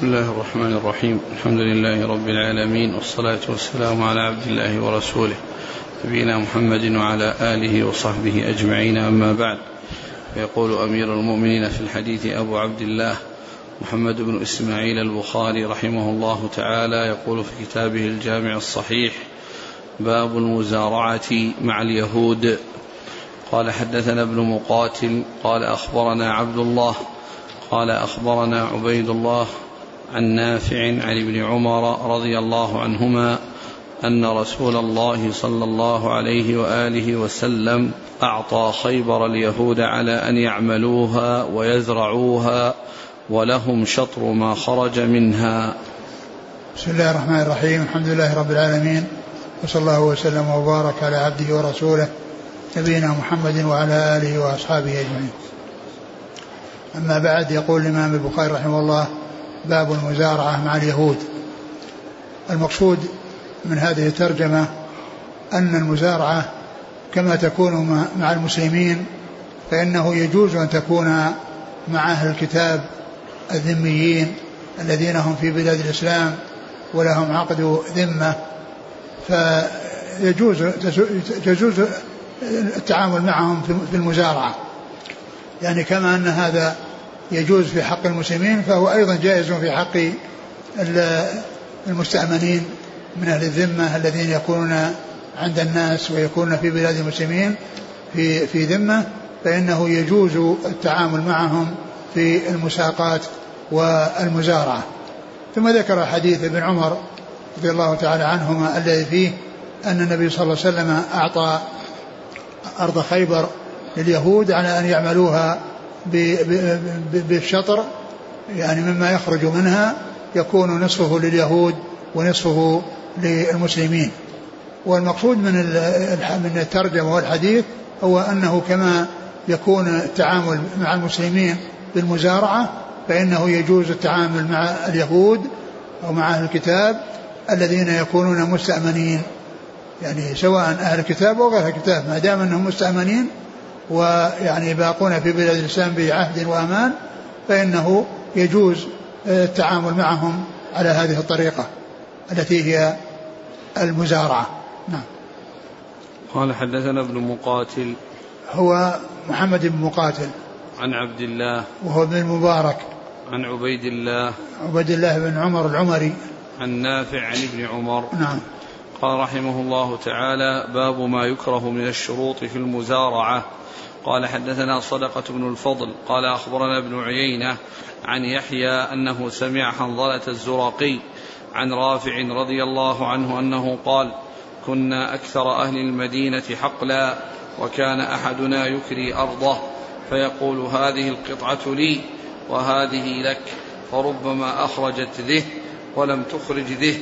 بسم الله الرحمن الرحيم. الحمد لله رب العالمين والصلاة والسلام على عبد الله ورسوله نبينا محمد وعلى آله وصحبه أجمعين. أما بعد فيقول أمير المؤمنين في الحديث أبو عبد الله محمد بن إسماعيل البخاري رحمه الله تعالى يقول في كتابه الجامع الصحيح باب المزارعة مع اليهود. قال حدثنا ابن مقاتل قال أخبرنا عبد الله قال أخبرنا عبيد الله عن نافع عن ابن عمر رضي الله عنهما أن رسول الله صلى الله عليه وآله وسلم أعطى خيبر اليهود على أن يعملوها ويزرعوها ولهم شطر ما خرج منها. بسم الله الرحمن الرحيم. الحمد لله رب العالمين. وصلى الله وسلم وبارك على عبده ورسوله نبينا محمد وعلى آله وأصحابه أجمعين. أما بعد يقول الإمام البخاري رحمه الله باب المزارعة مع اليهود. المقصود من هذه الترجمة أن المزارعة كما تكون مع المسلمين فإنه يجوز أن تكون مع أهل الكتاب الذميين الذين هم في بلاد الإسلام ولهم عقد ذمة. فيجوز يجوز التعامل معهم في المزارعة. يعني كما أن هذا يجوز في حق المسلمين فهو أيضا جائز في حق المستأمنين من أهل الذمة الذين يكونون عند الناس ويكونون في بلاد المسلمين في في ذمة فإنه يجوز التعامل معهم في المساقات والمزارعة. ثم ذكر حديث ابن عمر رضي الله تعالى عنهما الذي فيه أن النبي صلى الله عليه وسلم أعطى أرض خيبر لليهود على أن يعملوها بالشطر يعني مما يخرج منها يكون نصفه لليهود ونصفه للمسلمين. والمقصود من من الترجمة والحديث هو أنه كما يكون التعامل مع المسلمين بالمزارعة فإنه يجوز التعامل مع اليهود أو مع أهل الكتاب الذين يكونون مستأمنين. يعني سواء أهل الكتاب أو غير الكتاب ما دام أنهم مستأمنين ويعني باقون في بلاد الإسلام بعهد وأمان فإنه يجوز التعامل معهم على هذه الطريقة التي هي المزارعة. نعم. قال حدثنا ابن مقاتل. هو محمد بن مقاتل. عن عبد الله. وهو ابن المبارك. عن عبيد الله. عبيد الله بن عمر العمري. عن نافع عن ابن عمر. نعم. قال رحمه الله تعالى باب ما يكره من الشروط في المزارعة. قال حدثنا صدقة بن الفضل قال أخبرنا ابن عيينة عن يحيى أنه سمع حنظلة الزرقي عن رافع رضي الله عنه أنه قال كنا أكثر أهل المدينة حقلا وكان أحدنا يكري أرضه فيقول هذه القطعة لي وهذه لك فربما أخرجت ذه ولم تخرج ذه.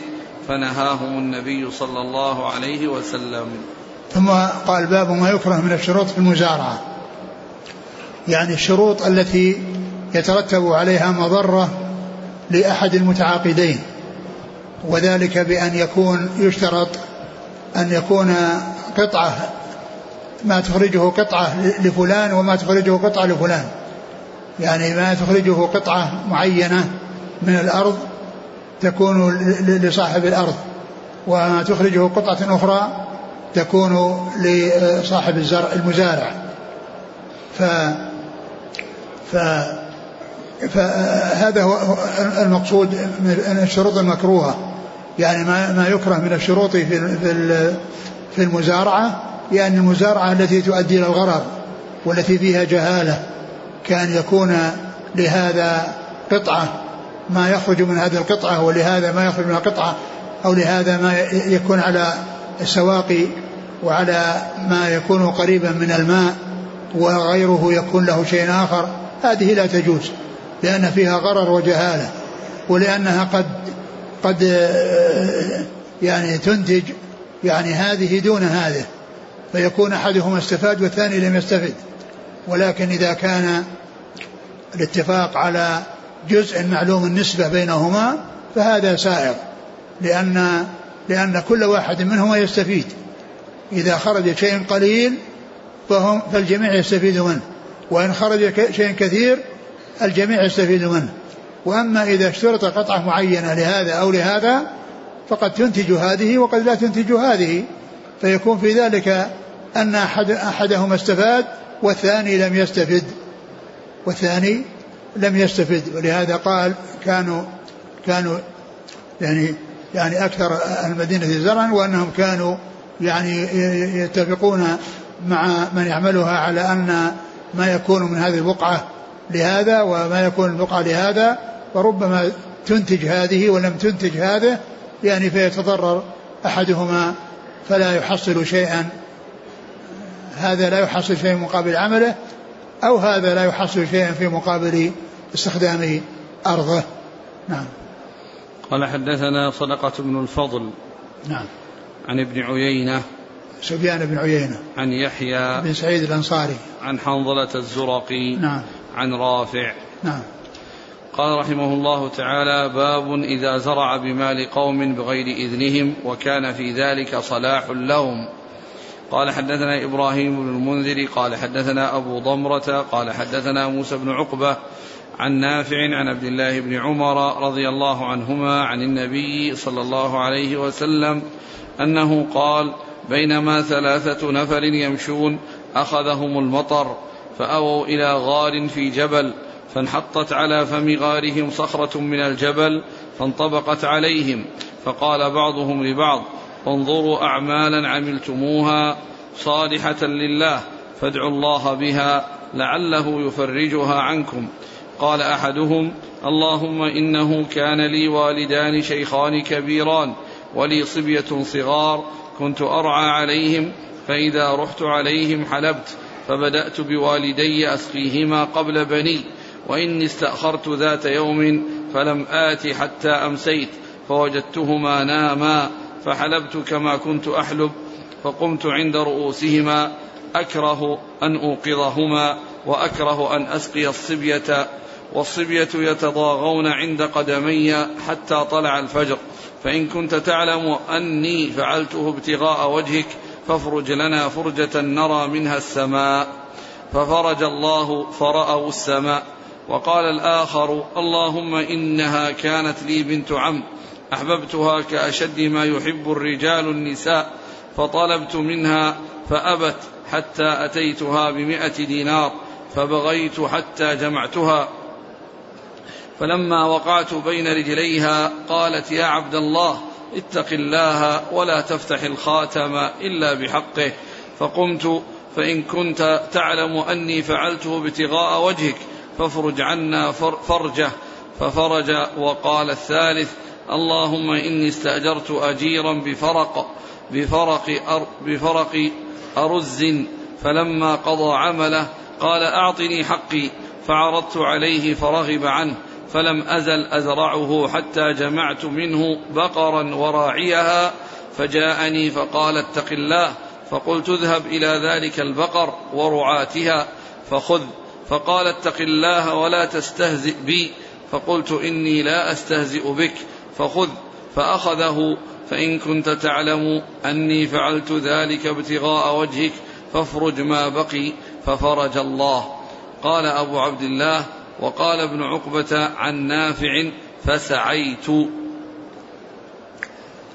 فنهاهم النبي صلى الله عليه وسلم. ثم قال باب ما يكره من الشروط في المزارعة. يعني الشروط التي يترتب عليها مضرة لأحد المتعاقدين وذلك بأن يكون يشترط أن يكون قطعة ما تخرجه قطعة لفلان وما تخرجه قطعة لفلان. يعني ما تخرجه قطعة معينة من الأرض تكون لصاحب الأرض وما تخرجه قطعة أخرى تكون لصاحب الزرع المزارع. ف ف فهذا هو المقصود من الشروط المكروهة. يعني ما ما يكره من الشروط في في في المزارعة يعني المزارعة التي تؤدي إلى الغرر والتي فيها جهالة كان يكون لهذا قطعة. ما يخرج من هذه القطعة ولهذا ما يخرج من القطعة أو لهذا ما يكون على السواقي وعلى ما يكون قريبا من الماء وغيره يكون له شيء آخر هذه لا تجوز لأن فيها غرر وجهالة ولأنها قد قد يعني تنتج يعني هذه دون هذه فيكون أحدهما استفاد والثاني لم يستفد ولكن إذا كان الاتفاق على جزء معلوم النسبة بينهما فهذا سائغ لأن لأن كل واحد منهما يستفيد. إذا خرج شيء قليل فهم فالجميع يستفيد منه. وإن خرج شيء كثير الجميع يستفيد منه. وأما إذا اشترط قطعة معينة لهذا أو لهذا فقد تنتج هذه وقد لا تنتج هذه. فيكون في ذلك أن أحد أحدهما استفاد والثاني لم يستفد. والثاني لم يستفد ولهذا قال كانوا كانوا يعني يعني أكثر المدينة زرعا وأنهم كانوا يعني يتفقون مع من يعملها على أن ما يكون من هذه البقعة لهذا وما يكون البقعة لهذا وربما تنتج هذه ولم تنتج هذا يعني فيتضرر أحدهما فلا يحصل شيئا. هذا لا يحصل شيئا مقابل عمله أو هذا لا يحصل شيئا في مقابل استخدام أرضه. نعم. قال حدثنا صدقة بن الفضل نعم. عن ابن عيينة سفيان بن عيينة عن يحيى بن سعيد الأنصاري عن حنظلة الزرقي نعم. عن رافع نعم. قال رحمه الله تعالى باب إذا زرع بمال قوم بغير إذنهم وكان في ذلك صلاح لهم قال حدثنا إبراهيم بن المنذر قال حدثنا أبو ضمرة قال حدثنا موسى بن عقبة عن نافع عن عبد الله بن عمر رضي الله عنهما عن النبي صلى الله عليه وسلم أنه قال بينما ثلاثة نفر يمشون أخذهم المطر فأووا إلى غار في جبل فانحطت على فم غارهم صخرة من الجبل فانطبقت عليهم فقال بعضهم لبعض انظروا أعمالا عملتموها صالحة لله فادعوا الله بها لعله يفرجها عنكم. قال أحدهم اللهم إنه كان لي والدان شيخان كبيران ولي صبية صغار كنت أرعى عليهم فإذا رحت عليهم حلبت فبدأت بوالدي أسقيهما قبل بني وإني استأخرت ذات يوم فلم آت حتى أمسيت فوجدتهما ناما فحلبت كما كنت أحلب فقمت عند رؤوسهما أكره أن أوقظهما وأكره أن أسقي الصبية والصبية يتضاغون عند قدمي حتى طلع الفجر. فإن كنت تعلم أني فعلته ابتغاء وجهك فافرج لنا فرجة نرى منها السماء. ففرج الله فرأوا السماء. وقال الآخر اللهم إنها كانت لي بنت عم. أحببتها كأشد ما يحب الرجال النساء فطلبت منها فأبت حتى أتيتها بمئة دينار فبغيت حتى جمعتها. فلما وقعت بين رجليها قالت يا عبد الله اتق الله ولا تفتح الخاتم إلا بحقه فقمت فإن كنت تعلم أني فعلته ابتغاء وجهك فافرج عنا فرجه. ففرج وقال الثالث اللهم إني استأجرت أجيرا بفرق بفرق أر بفرق أرز فلما قضى عمله قال أعطني حقي فعرضت عليه فرغب عنه فلم أزل أزرعه حتى جمعت منه بقرا وراعيها فجاءني فقال اتق الله فقلت اذهب إلى ذلك البقر ورعاتها فخذ فقال اتق الله ولا تستهزئ بي فقلت إني لا أستهزئ بك فخذ فأخذه فإن كنت تعلم أني فعلت ذلك ابتغاء وجهك فافرج ما بقي ففرج الله. قال أبو عبد الله وقال ابن عقبة عن نافع فسعيت.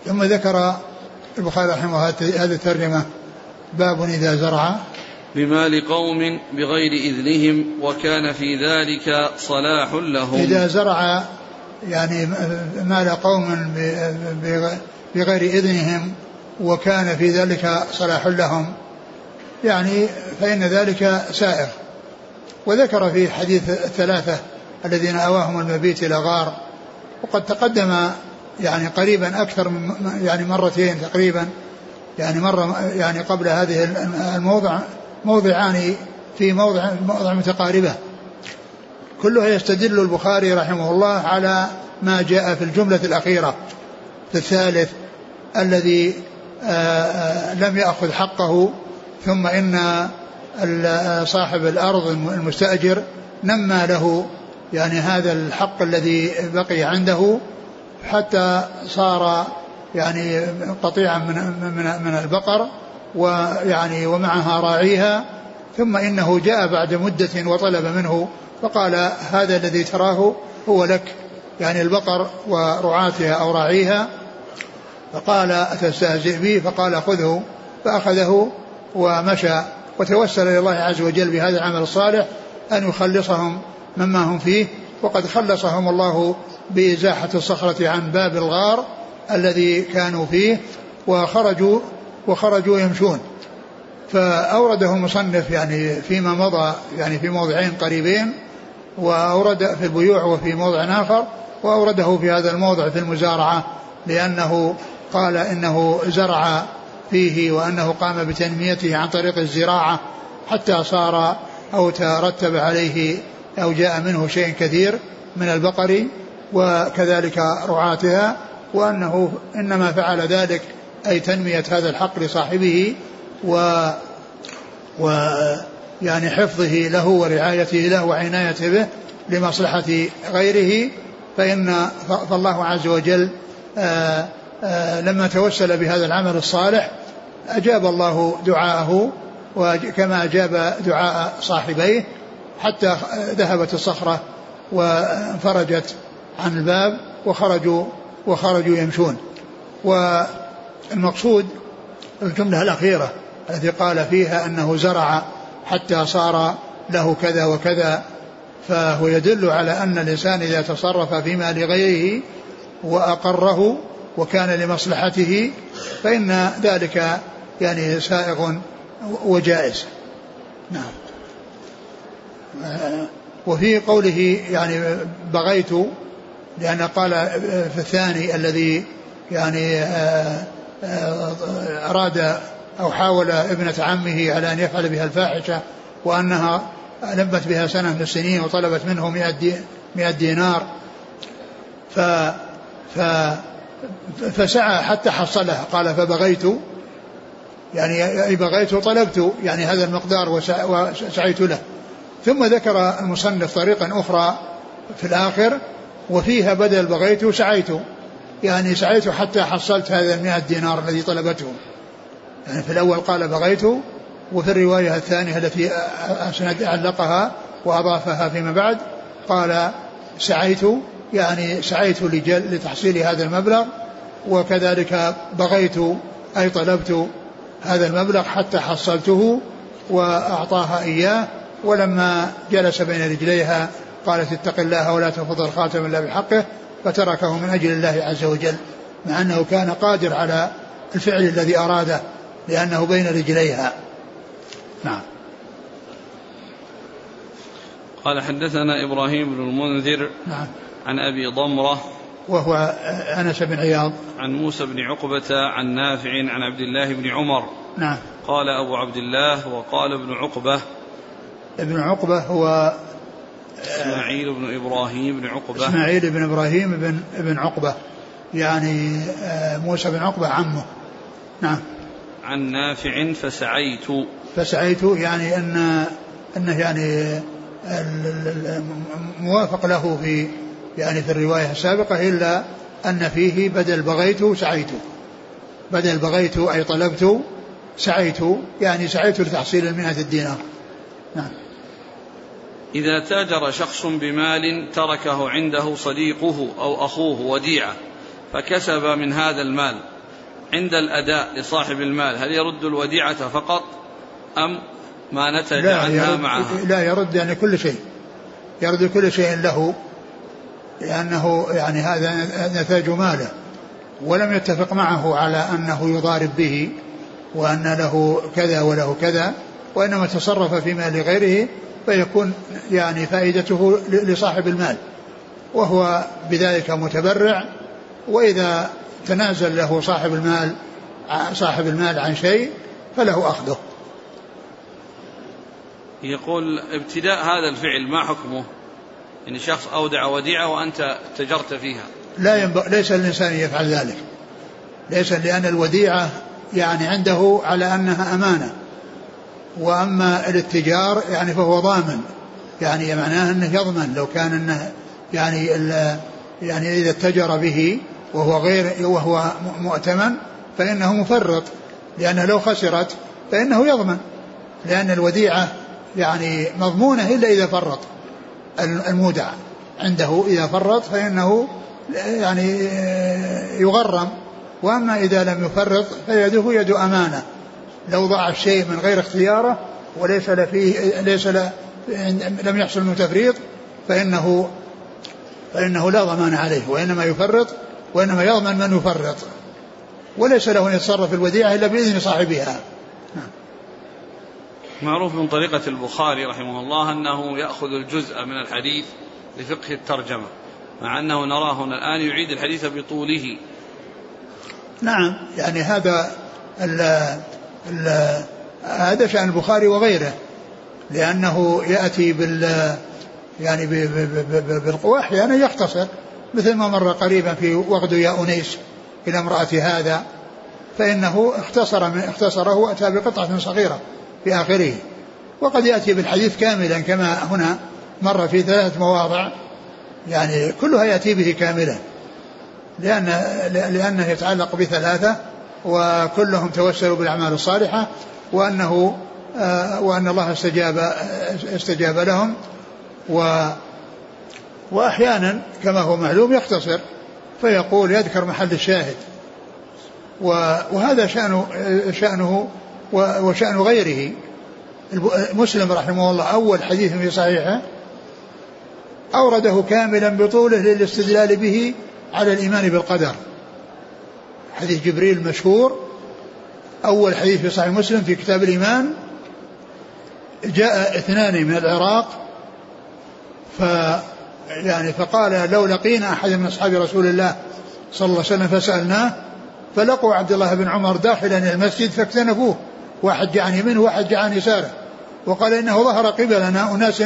ثم ذكر البخاري رحمه هذه الترجمة باب إذا زرع. بمال قوم بغير إذنهم وكان في ذلك صلاح لهم. إذا زرع يعني مال قوم بغير إذنهم وكان في ذلك صلاح لهم. يعني فإن ذلك سائر وذكر في حديث الثلاثة الذين أواهم المبيت إلى غار. وقد تقدم يعني قريبا أكثر من يعني مرتين تقريبا. يعني مرة يعني قبل هذه الموضع موضعان في موضع موضع متقاربة. كلها يستدل البخاري رحمه الله على ما جاء في الجملة الأخيرة في الثالث الذي آه، آه، لم يأخذ حقه ثم إن صاحب الأرض المستأجر نمى له يعني هذا الحق الذي بقي عنده حتى صار يعني قطيعا من من من البقر ويعني ومعها راعيها ثم إنه جاء بعد مدة وطلب منه فقال هذا الذي تراه هو لك يعني البقر ورعاتها أو راعيها. فقال أتستهزئ بي فقال خذه. فأخذه ومشى وتوسل إلى الله عز وجل بهذا العمل الصالح أن يخلصهم مما هم فيه. وقد خلصهم الله بإزاحة الصخرة عن باب الغار الذي كانوا فيه وخرجوا وخرجوا يمشون. فأورده المصنف يعني فيما مضى يعني في موضعين قريبين. وأورد في البيوع وفي موضع آخر وأورده في هذا الموضع في المزارعة لأنه قال إنه زرع فيه وأنه قام بتنميته عن طريق الزراعة حتى صار أو ترتب عليه أو جاء منه شيء كثير من البقر وكذلك رعاتها وأنه إنما فعل ذلك أي تنمية هذا الحق لصاحبه و و يعني حفظه له ورعايته له وعنايته به لمصلحة غيره فإن فالله عز وجل آآ آآ لما توسل بهذا العمل الصالح أجاب الله دعاءه وكما أجاب دعاء صاحبيه حتى ذهبت الصخرة وانفرجت عن الباب وخرجوا وخرجوا يمشون. والمقصود الجملة الأخيرة التي قال فيها أنه زرع حتى صار له كذا وكذا فهو يدل على أن الإنسان إذا تصرف في مال غيره وأقره وكان لمصلحته فإن ذلك يعني سائغ وجائز. نعم. وفي قوله يعني بغيت لأن قال في الثاني الذي يعني آه، آه، أراد أو حاول ابنة عمه على أن يفعل بها الفاحشة وأنها لمت بها سنة من السنين وطلبت منه مئة دينار. ف, ف فسعى حتى حصلها. قال فبغيت يعني أي بغيت وطلبت يعني هذا المقدار وسعيت له. ثم ذكر المصنف طريقا أخرى في الآخر وفيها بدل بغيت سعيت. يعني سعيت حتى حصلت هذا المئة دينار الذي طلبته. يعني في الأول قال بغيت وفي الرواية الثانية التي أسند علقها وأضافها فيما بعد قال سعيت يعني سعيت لتحصيل هذا المبلغ وكذلك بغيت أي طلبت هذا المبلغ حتى حصلته وأعطاها إياه ولما جلس بين رجليها قالت اتق الله ولا تنفض الخاتم إلا بحقه فتركه من أجل الله عز وجل مع أنه كان قادر على الفعل الذي أراده. لأنه بين رجليها. نعم. قال حدثنا إبراهيم بن المنذر نعم. عن أبي ضمرة وهو أنس بن عياض. عن موسى بن عقبة عن نافع عن عبد الله بن عمر. نعم. قال أبو عبد الله وقال ابن عقبة. ابن عقبة هو إسماعيل بن إبراهيم بن عقبة. إسماعيل بن إبراهيم بن ابن عقبة. يعني آه، موسى بن عقبة عمه. نعم. عن نافع فسعيت. فسعيت يعني أن أنه يعني موافق له في يعني في الرواية السابقة إلا أن فيه بدل بغيت سعيت. بدل بغيت أي طلبت سعيت. يعني سعيت لتحصيل المئة الدينار. نعم. إذا تاجر شخص بمال تركه عنده صديقه أو أخوه وديعة فكسب من هذا المال. عند الأداء لصاحب المال هل يرد الوديعة فقط أم ما نتج عنها يرد معها؟ لا يرد يعني كل شيء. يرد كل شيء له لأنه يعني هذا نتاج ماله. ولم يتفق معه على أنه يضارب به وأن له كذا وله كذا وإنما تصرف في مال غيره فيكون يعني فائدته لصاحب المال. وهو بذلك متبرع وإذا تنازل له صاحب المال صاحب المال عن شيء فله أخذه. يقول ابتداء هذا الفعل ما حكمه؟ يعني شخص أودع وديعة وأنت تجرت فيها. لا ينبغ ليس الإنسان يفعل ذلك. ليس لأن الوديعة يعني عنده على أنها أمانة. وأما الاتجار يعني فهو ضامن. يعني معناه أنه يضمن لو كان أنه يعني يعني إذا اتجر به وهو غير وهو مؤتمن فإنه مفرط. لأنه لو خسرت فإنه يضمن. لأن الوديعة يعني مضمونة إلا إذا فرط. المودع عنده إذا فرط فإنه يعني يغرم. وأما إذا لم يفرط فيده يد أمانة. لو ضاع الشيء من غير اختياره وليس فيه ليس لم يحصل منه تفريط فإنه فإنه لا ضمان عليه وإنما يفرط وإنما يضمن من يفرط وليس له أن يتصرف في الوديعة إلا بإذن صاحبها. معروف من طريقة البخاري رحمه الله أنه يأخذ الجزء من الحديث لفقه الترجمة مع أنه نراه هنا الآن يعيد الحديث بطوله. نعم يعني هذا ال ال هذا شأن البخاري وغيره لأنه يأتي بال يعني بالقوى أحيانا يختصر مثل ما مر قريبا في وغد يا أنيس إلى امرأة هذا فإنه اختصر من اختصره وأتى بقطعة صغيرة في آخره. وقد يأتي بالحديث كاملا كما هنا مر في ثلاثة مواضع. يعني كلها يأتي به كاملا. لأن لأنه يتعلق بثلاثة وكلهم توسلوا بالأعمال الصالحة وأنه آه، وأن الله استجاب استجاب لهم و وأحيانا كما هو معلوم يختصر فيقول يذكر محل الشاهد. وهذا شأنه شأنه وشأن غيره. مسلم رحمه الله أول حديث في صحيحه أورده كاملا بطوله للاستدلال به على الإيمان بالقدر. حديث جبريل المشهور أول حديث في صحيح مسلم في كتاب الإيمان جاء اثنان من العراق ف يعني فقال لو لقينا أحد من أصحاب رسول الله صلى الله عليه وسلم فسألناه فلقوا عبد الله بن عمر داخلا المسجد فاكتنفوه واحد جاء عن يمينه وواحد جاء عن يساره وقال إنه ظهر قبلنا أناس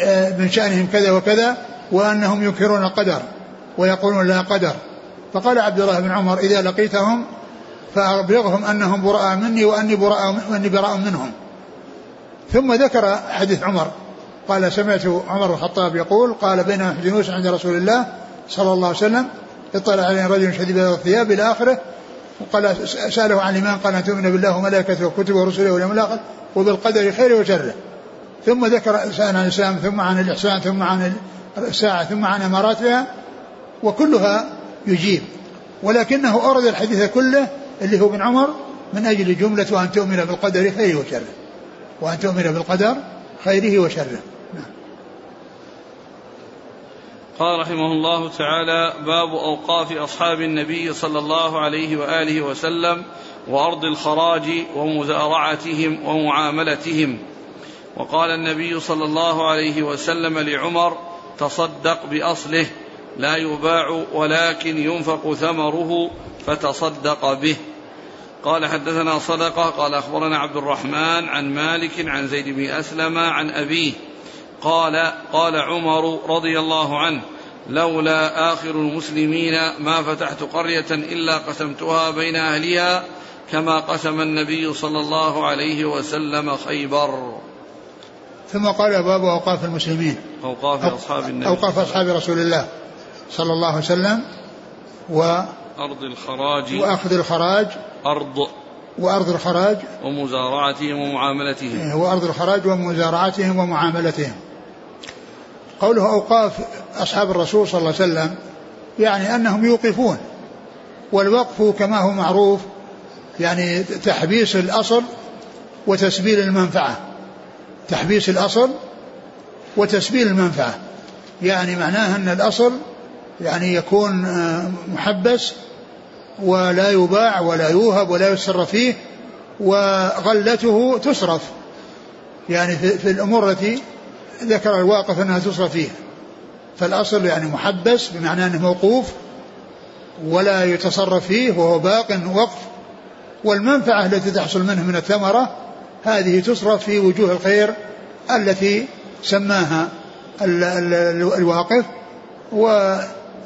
آه، من شأنهم كذا وكذا وأنهم ينكرون القدر ويقولون لا قدر. فقال عبد الله بن عمر إذا لقيتهم فأبلغهم أنهم براء مني وأني براء وأني براء منهم. ثم ذكر حديث عمر قال سمعت عمر بن الخطاب يقول قال بينما جلوس عند رسول الله صلى الله عليه وسلم اطلع عليه رجل شديد الثياب إلى آخره وقال سأله عن الإيمان قال أن تؤمن بالله وملائكته وكتبه ورسله واليوم الآخر وبالقدر خيره وشره. ثم ذكر سأل عن الإسلام ثم عن الإحسان ثم عن الساعة ثم عن أماراتها وكلها يجيب. ولكنه أورد الحديث كله اللي هو ابن عمر من أجل جملة وأن تؤمن بالقدر خيره وشره. وأن تؤمن بالقدر خيره وشره. قال رحمه الله تعالى باب أوقاف أصحاب النبي صلى الله عليه وآله وسلم وأرض الخراج ومزارعتهم ومعاملتهم. وقال النبي صلى الله عليه وسلم لعمر تصدق بأصله لا يباع ولكن ينفق ثمره فتصدق به. قال حدثنا صدقة قال أخبرنا عبد الرحمن عن مالك عن زيد بن أسلم عن أبيه قال قال عمر رضي الله عنه لولا آخر المسلمين ما فتحت قرية إلا قسمتها بين أهلها كما قسم النبي صلى الله عليه وسلم خيبر. ثم قال باب أوقاف المسلمين. أوقاف أصحاب النبي. أوقاف أصحاب رسول الله صلى الله عليه وسلم و أرض الخراج. وأخذ الخراج. أرض. وأرض الخراج. ومزارعتهم ومعاملتهم. إيه، وأرض الخراج ومزارعتهم ومعاملتهم. قوله أوقاف أصحاب الرسول صلى الله عليه وسلم يعني أنهم يوقفون والوقف كما هو معروف يعني تحبيس الأصل وتسبيل المنفعة تحبيس الأصل وتسبيل المنفعة يعني معناه أن الأصل يعني يكون محبس ولا يباع ولا يوهب ولا يتصرف فيه وغلته تصرف يعني في الأمور التي ذكر الواقف أنها تصرف فيها فالأصل يعني محبس بمعنى أنه موقوف ولا يتصرف فيه وهو باق وقف. والمنفعة التي تحصل منه من الثمرة هذه تصرف في وجوه الخير التي سماها الواقف و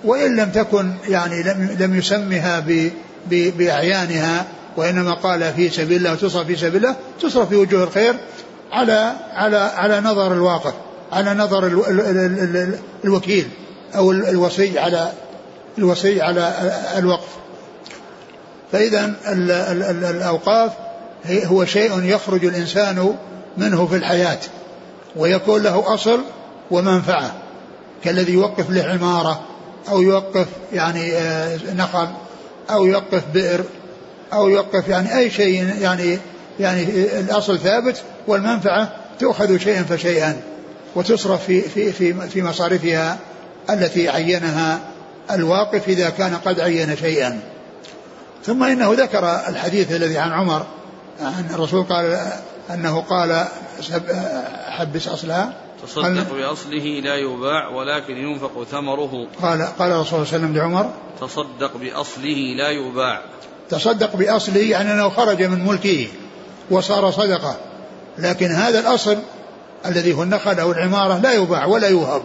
وإن لم تكن يعني لم, لم يسمها بأعيانها وإنما قال في سبيل الله تصرف في سبيل الله تصرف في وجوه الخير على على على نظر الواقف على نظر ال ال ال ال الوكيل أو الوصي على الوصي على الوقف. فإذا الأوقاف هو شيء يخرج الإنسان منه في الحياة ويكون له أصل ومنفعة كالذي يوقف له عمارة أو يوقف يعني آه، نخل أو يوقف بئر أو يوقف يعني أي شيء يعني يعني الأصل ثابت والمنفعة تؤخذ شيئا فشيئا وتصرف في في في في مصارفها التي عينها الواقف إذا كان قد عين شيئا. ثم إنه ذكر الحديث الذي عن عمر عن الرسول قال أنه قال حبس أصلها. تصدق بأصله لا يباع ولكن ينفق ثمره. قال قال الرسول صلى الله عليه وسلم لعمر. تصدق بأصله لا يباع. تصدق بأصله يعني أنه خرج من ملكه. وصار صدقة. لكن هذا الأصل الذي هو النخل أو العمارة لا يباع ولا يوهب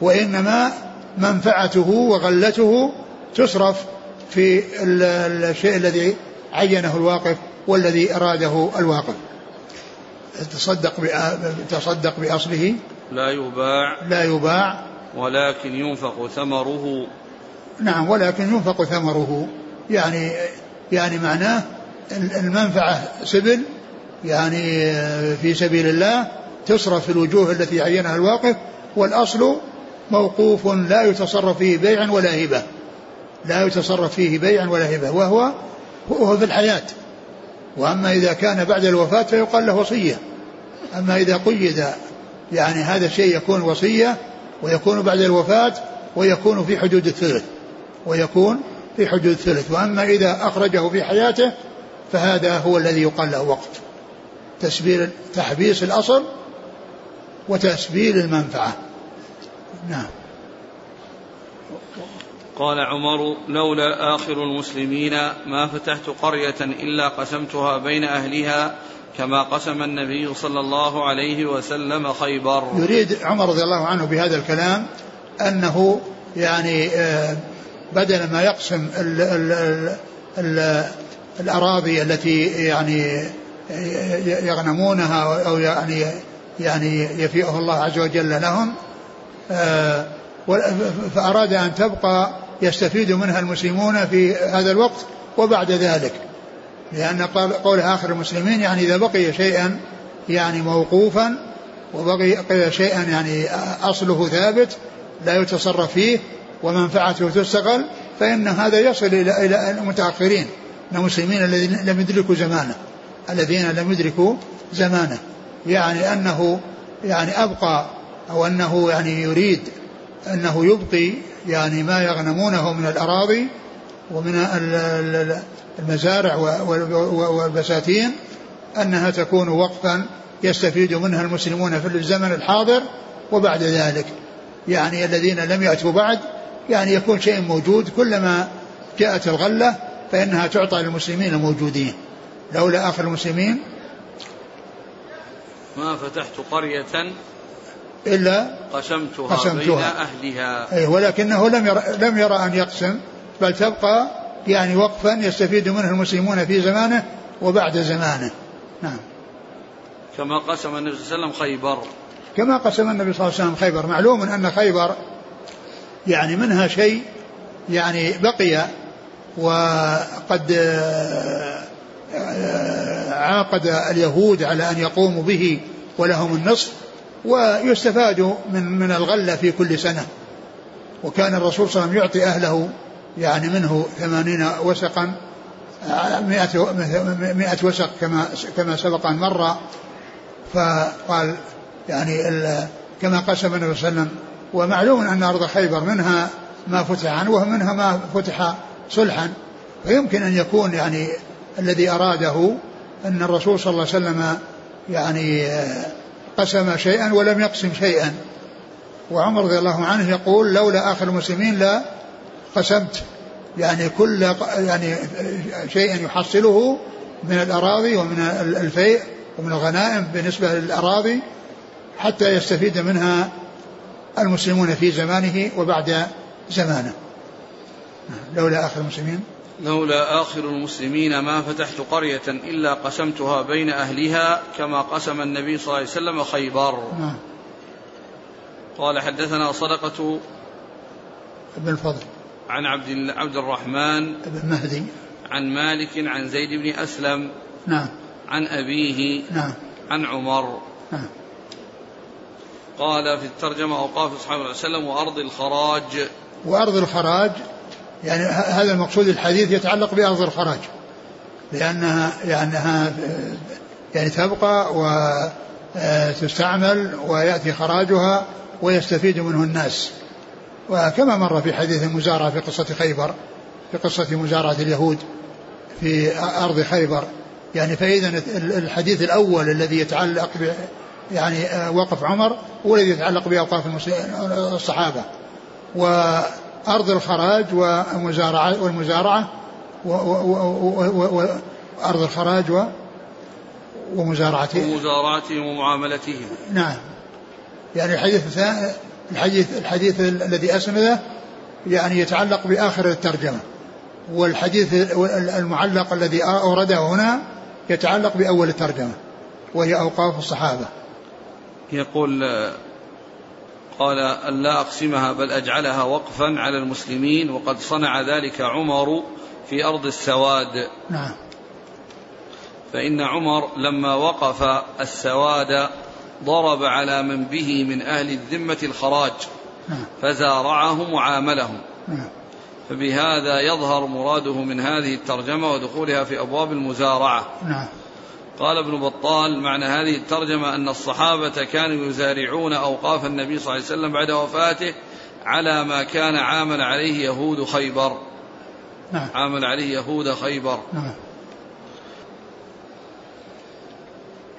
وإنما منفعته وغلته تصرف في الشيء الذي عينه الواقف والذي أراده الواقف. تصدق تصدق بأصله. لا يباع. لا يباع. ولكن ينفق ثمره. نعم ولكن ينفق ثمره. يعني يعني معناه المنفعة سبل يعني في سبيل الله تصرف في الوجوه التي عينها الواقف والأصل موقوف لا يتصرف فيه بيع ولا هبة. لا يتصرف فيه بيع ولا هبة وهو هو في الحياة. وأما إذا كان بعد الوفاة فيقال له وصية. أما إذا قيد يعني هذا الشيء يكون وصية ويكون بعد الوفاة ويكون في حدود الثلث. ويكون في حدود الثلث. وأما إذا أخرجه في حياته فهذا هو الذي يقال له وقت. تسبيل تحبيس الأصل وتسبيل المنفعة. نعم. قال عمر لولا آخر المسلمين ما فتحت قرية إلا قسمتها بين أهلها كما قسم النبي صلى الله عليه وسلم خيبر. يريد عمر رضي الله عنه بهذا الكلام أنه يعني آه، بدل ما يقسم ال ال ال ال الأراضي التي يعني يغنمونها أو يعني يعني يفيئه الله عز وجل لهم آه، فأراد أن تبقى يستفيد منها المسلمون في هذا الوقت وبعد ذلك. لأن قول آخر المسلمين يعني إذا بقي شيئا يعني موقوفا وبقي شيئا يعني أصله ثابت لا يتصرف فيه ومنفعته تستغل فإن هذا يصل إلى إلى المتأخرين. المسلمين الذين لم يدركوا زمانه الذين لم يدركوا زمانه. يعني أنه يعني أبقى أو أنه يعني يريد أنه يبقي يعني ما يغنمونه من الأراضي ومن المزارع والبساتين أنها تكون وقفا يستفيد منها المسلمون في الزمن الحاضر وبعد ذلك. يعني الذين لم يأتوا بعد يعني يكون شيء موجود كلما جاءت الغلة فإنها تعطى للمسلمين الموجودين لولا آخر المسلمين ما فتحت قرية إلا قسمتها, قسمتها. بين أهلها. أي ولكنه لم يرى, لم يرى أن يقسم بل تبقى يعني وقفا يستفيد منه المسلمون في زمانه وبعد زمانه. نعم. كما قسم النبي صلى الله عليه وسلم خيبر. كما قسم النبي صلى الله عليه وسلم خيبر. معلوم أن خيبر يعني منها شيء يعني بقي وقد عاقد اليهود على أن يقوموا به ولهم النصف ويستفاد من من الغلة في كل سنة. وكان الرسول صلى الله عليه وسلم يعطي أهله يعني منه ثمانين وسقا مئة, مئة وسق كما كما سبق أن مر. فقال يعني كما قسم النبي صلى الله عليه وسلم ومعلوم أن أرض خيبر منها ما فتح عنه ومنها ما فتح صلحا. فيمكن أن يكون يعني الذي أراده أن الرسول صلى الله عليه وسلم يعني قسم شيئا ولم يقسم شيئا. وعمر رضي الله عنه يقول لولا آخر المسلمين لا قسمت. يعني كل يعني شيئا يحصله من الأراضي ومن الفيء ومن الغنائم بالنسبة للأراضي حتى يستفيد منها المسلمون في زمانه وبعد زمانه. لولا آخر المسلمين؟ لولا آخر المسلمين ما فتحت قرية إلا قسمتها بين أهلها كما قسم النبي صلى الله عليه وسلم خيبر. نعم. قال حدثنا صدقة ابن الفضل عن عبد عبد الرحمن بن مهدي. عن مالك عن زيد بن أسلم نعم. عن أبيه نعم. عن عمر. نعم. قال في الترجمة أوقاف أصحاب وسلم وأرض الخراج. وأرض الخراج يعني هذا المقصود الحديث يتعلق بأرض الخراج. لأنها لأنها يعني تبقى وتستعمل ويأتي خراجها ويستفيد منه الناس. وكما مر في حديث المزارعة في قصة خيبر في قصة مزارعة اليهود في أرض خيبر. يعني فإذا الحديث الأول الذي يتعلق ب يعني وقف عمر هو الذي يتعلق بأوقاف الصحابة. وأرض الخراج والمزارعة والمزارعة وأرض الخراج و ومزارعته ومزارعتهم ومعاملتهم. نعم. يعني الحديث الحديث الحديث الذي أسنده يعني يتعلق بآخر الترجمة. والحديث المعلق الذي أورده هنا يتعلق بأول الترجمة وهي أوقاف الصحابة. يقول قال أن لا أقسمها بل أجعلها وقفا على المسلمين وقد صنع ذلك عمر في أرض السواد نعم فإن عمر لما وقف السواد ضرب على من به من أهل الذمة الخراج نعم. فزارعهم وعاملهم نعم. فبهذا يظهر مراده من هذه الترجمة ودخولها في أبواب المزارعة نعم. قال ابن بطال معنى هذه الترجمة أن الصحابة كانوا يزارعون أوقاف النبي صلى الله عليه وسلم بعد وفاته على ما كان عامل عليه يهود خيبر نعم. عامل عليه يهود خيبر نعم.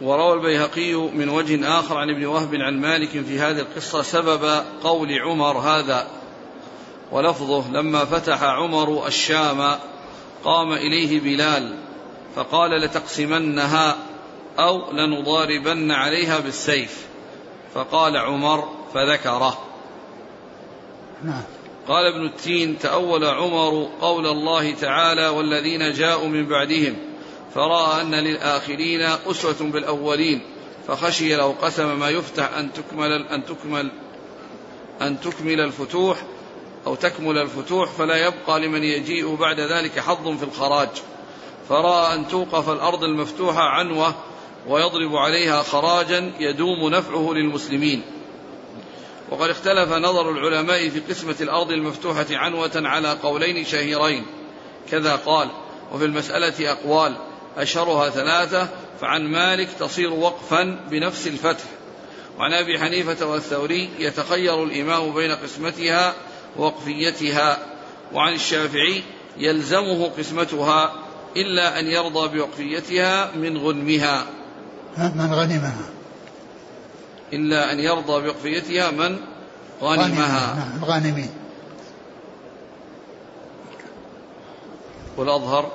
وروى البيهقي من وجه آخر عن ابن وهب عن مالك في هذه القصة سبب قول عمر هذا ولفظه لما فتح عمر الشام قام إليه بلال فقال لتقسمنها أو لنضاربن عليها بالسيف. فقال عمر فذكره. نعم قال ابن التين تأول عمر قول الله تعالى والذين جاءوا من بعدهم فرأى أن للآخرين أسوة بالأولين فخشي لو قسم ما يفتح أن تكمل أن تكمل أن تكمل الفتوح أو تكمل الفتوح فلا يبقى لمن يجيء بعد ذلك حظ في الخراج. فرأى أن توقف الأرض المفتوحة عنوة ويضرب عليها خراجا يدوم نفعه للمسلمين. وقد اختلف نظر العلماء في قسمة الأرض المفتوحة عنوة على قولين شهيرين. كذا قال وفي المسألة أقوال أشهرها ثلاثة فعن مالك تصير وقفا بنفس الفتح. وعن أبي حنيفة والثوري يتخير الإمام بين قسمتها ووقفيتها. وعن الشافعي يلزمه قسمتها إلا أن يرضى بوقفيتها من غنمها. من غنمها. إلا أن يرضى بوقفيتها من غنمها. نعم الغانمين. والأظهر؟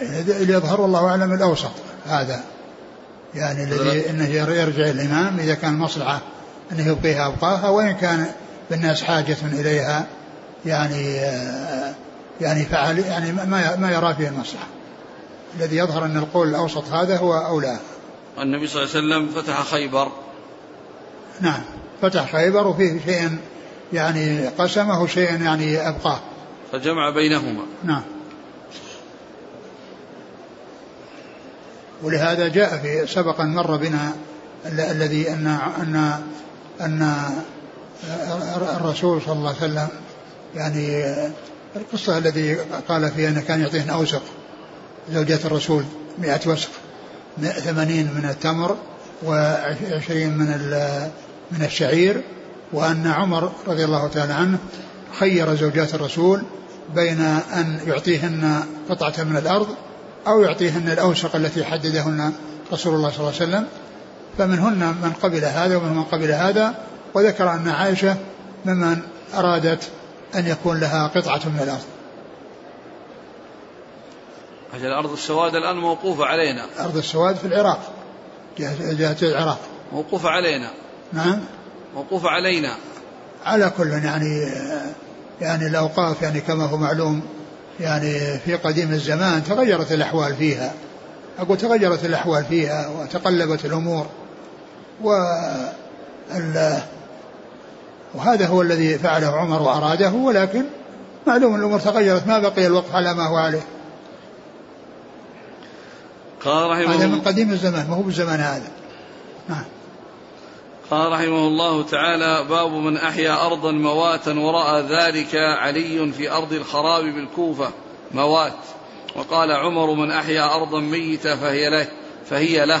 اللي يظهر والله أعلم الأوسط هذا. يعني الذي إنه يرجع الإمام إذا كان مصلحة إنه يبقيها أبقاها وإن كان بالناس حاجة إليها يعني يعني فعل يعني ما ما يرى فيه المصلحة. الذي يظهر أن القول الأوسط هذا هو أولى. النبي صلى الله عليه وسلم فتح خيبر. نعم. فتح خيبر وفيه شيء يعني قسمه شيء يعني أبقاه. فجمع بينهما. نعم. ولهذا جاء في سبقا مر بنا الذي ان ان أن الرسول صلى الله عليه وسلم يعني القصة الذي قال فيها أنه كان يعطيهن أوسق زوجات الرسول مئة وسق ثمانين من التمر وعشرين من من الشعير وأن عمر رضي الله تعالى عنه خير زوجات الرسول بين أن يعطيهن قطعة من الأرض أو يعطيهن الأوسق التي حددهن رسول الله صلى الله عليه وسلم. فمنهن من قبل هذا ومن من قبل هذا وذكر أن عائشة ممن أرادت أن يكون لها قطعة من الأرض. أجل أرض السواد الآن موقوفة علينا. أرض السواد في العراق جهة العراق. موقوفة علينا. نعم. موقوفة علينا. على كل يعني يعني الأوقاف يعني كما هو معلوم يعني في قديم الزمان تغيرت الأحوال فيها. أقول تغيرت الأحوال فيها وتقلبت الأمور. و وهذا هو الذي فعله عمر وأراده ولكن معلوم الأمور تغيرت ما بقي الوقف على ما هو عليه. قال رحمه هذا من قديم الزمان ما هو بالزمان هذا. نعم. قال رحمه الله تعالى باب من أحيا أرضا مواتا ورأى ذلك علي في أرض الخراب بالكوفة موات. وقال عمر من أحيا أرضا ميتة فهي له فهي له.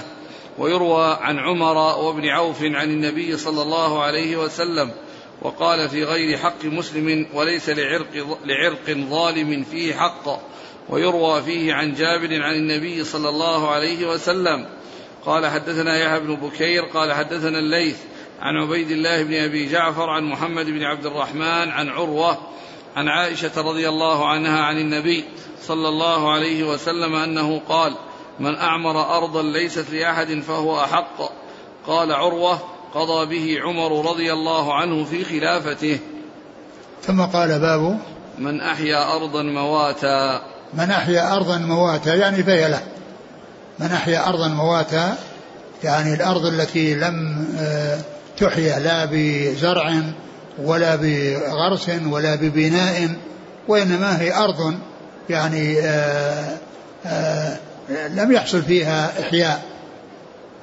ويروى عن عمر وابن عوف عن النبي صلى الله عليه وسلم وقال في غير حق مسلم وليس لعرق, لعرق ظالم فيه حق. ويروى فيه عن جابر عن النبي صلى الله عليه وسلم. قال حدثنا يحيى بن بكير قال حدثنا الليث عن عبيد الله بن أبي جعفر عن محمد بن عبد الرحمن عن عروة عن عائشة رضي الله عنها عن النبي صلى الله عليه وسلم أنه قال من أعمر أرضا ليست لأحد فهو أحق. قال عروة قضى به عمر رضي الله عنه في خلافته. ثم قال باب من أحيا أرضا مواتا. من أحيا أرضا مواتا يعني فهي له. من أحيا أرضا مواتا يعني الأرض التي لم آه، تحيا لا بزرع ولا بغرس ولا ببناء وإنما هي أرض يعني آه، آه، لم يحصل فيها إحياء.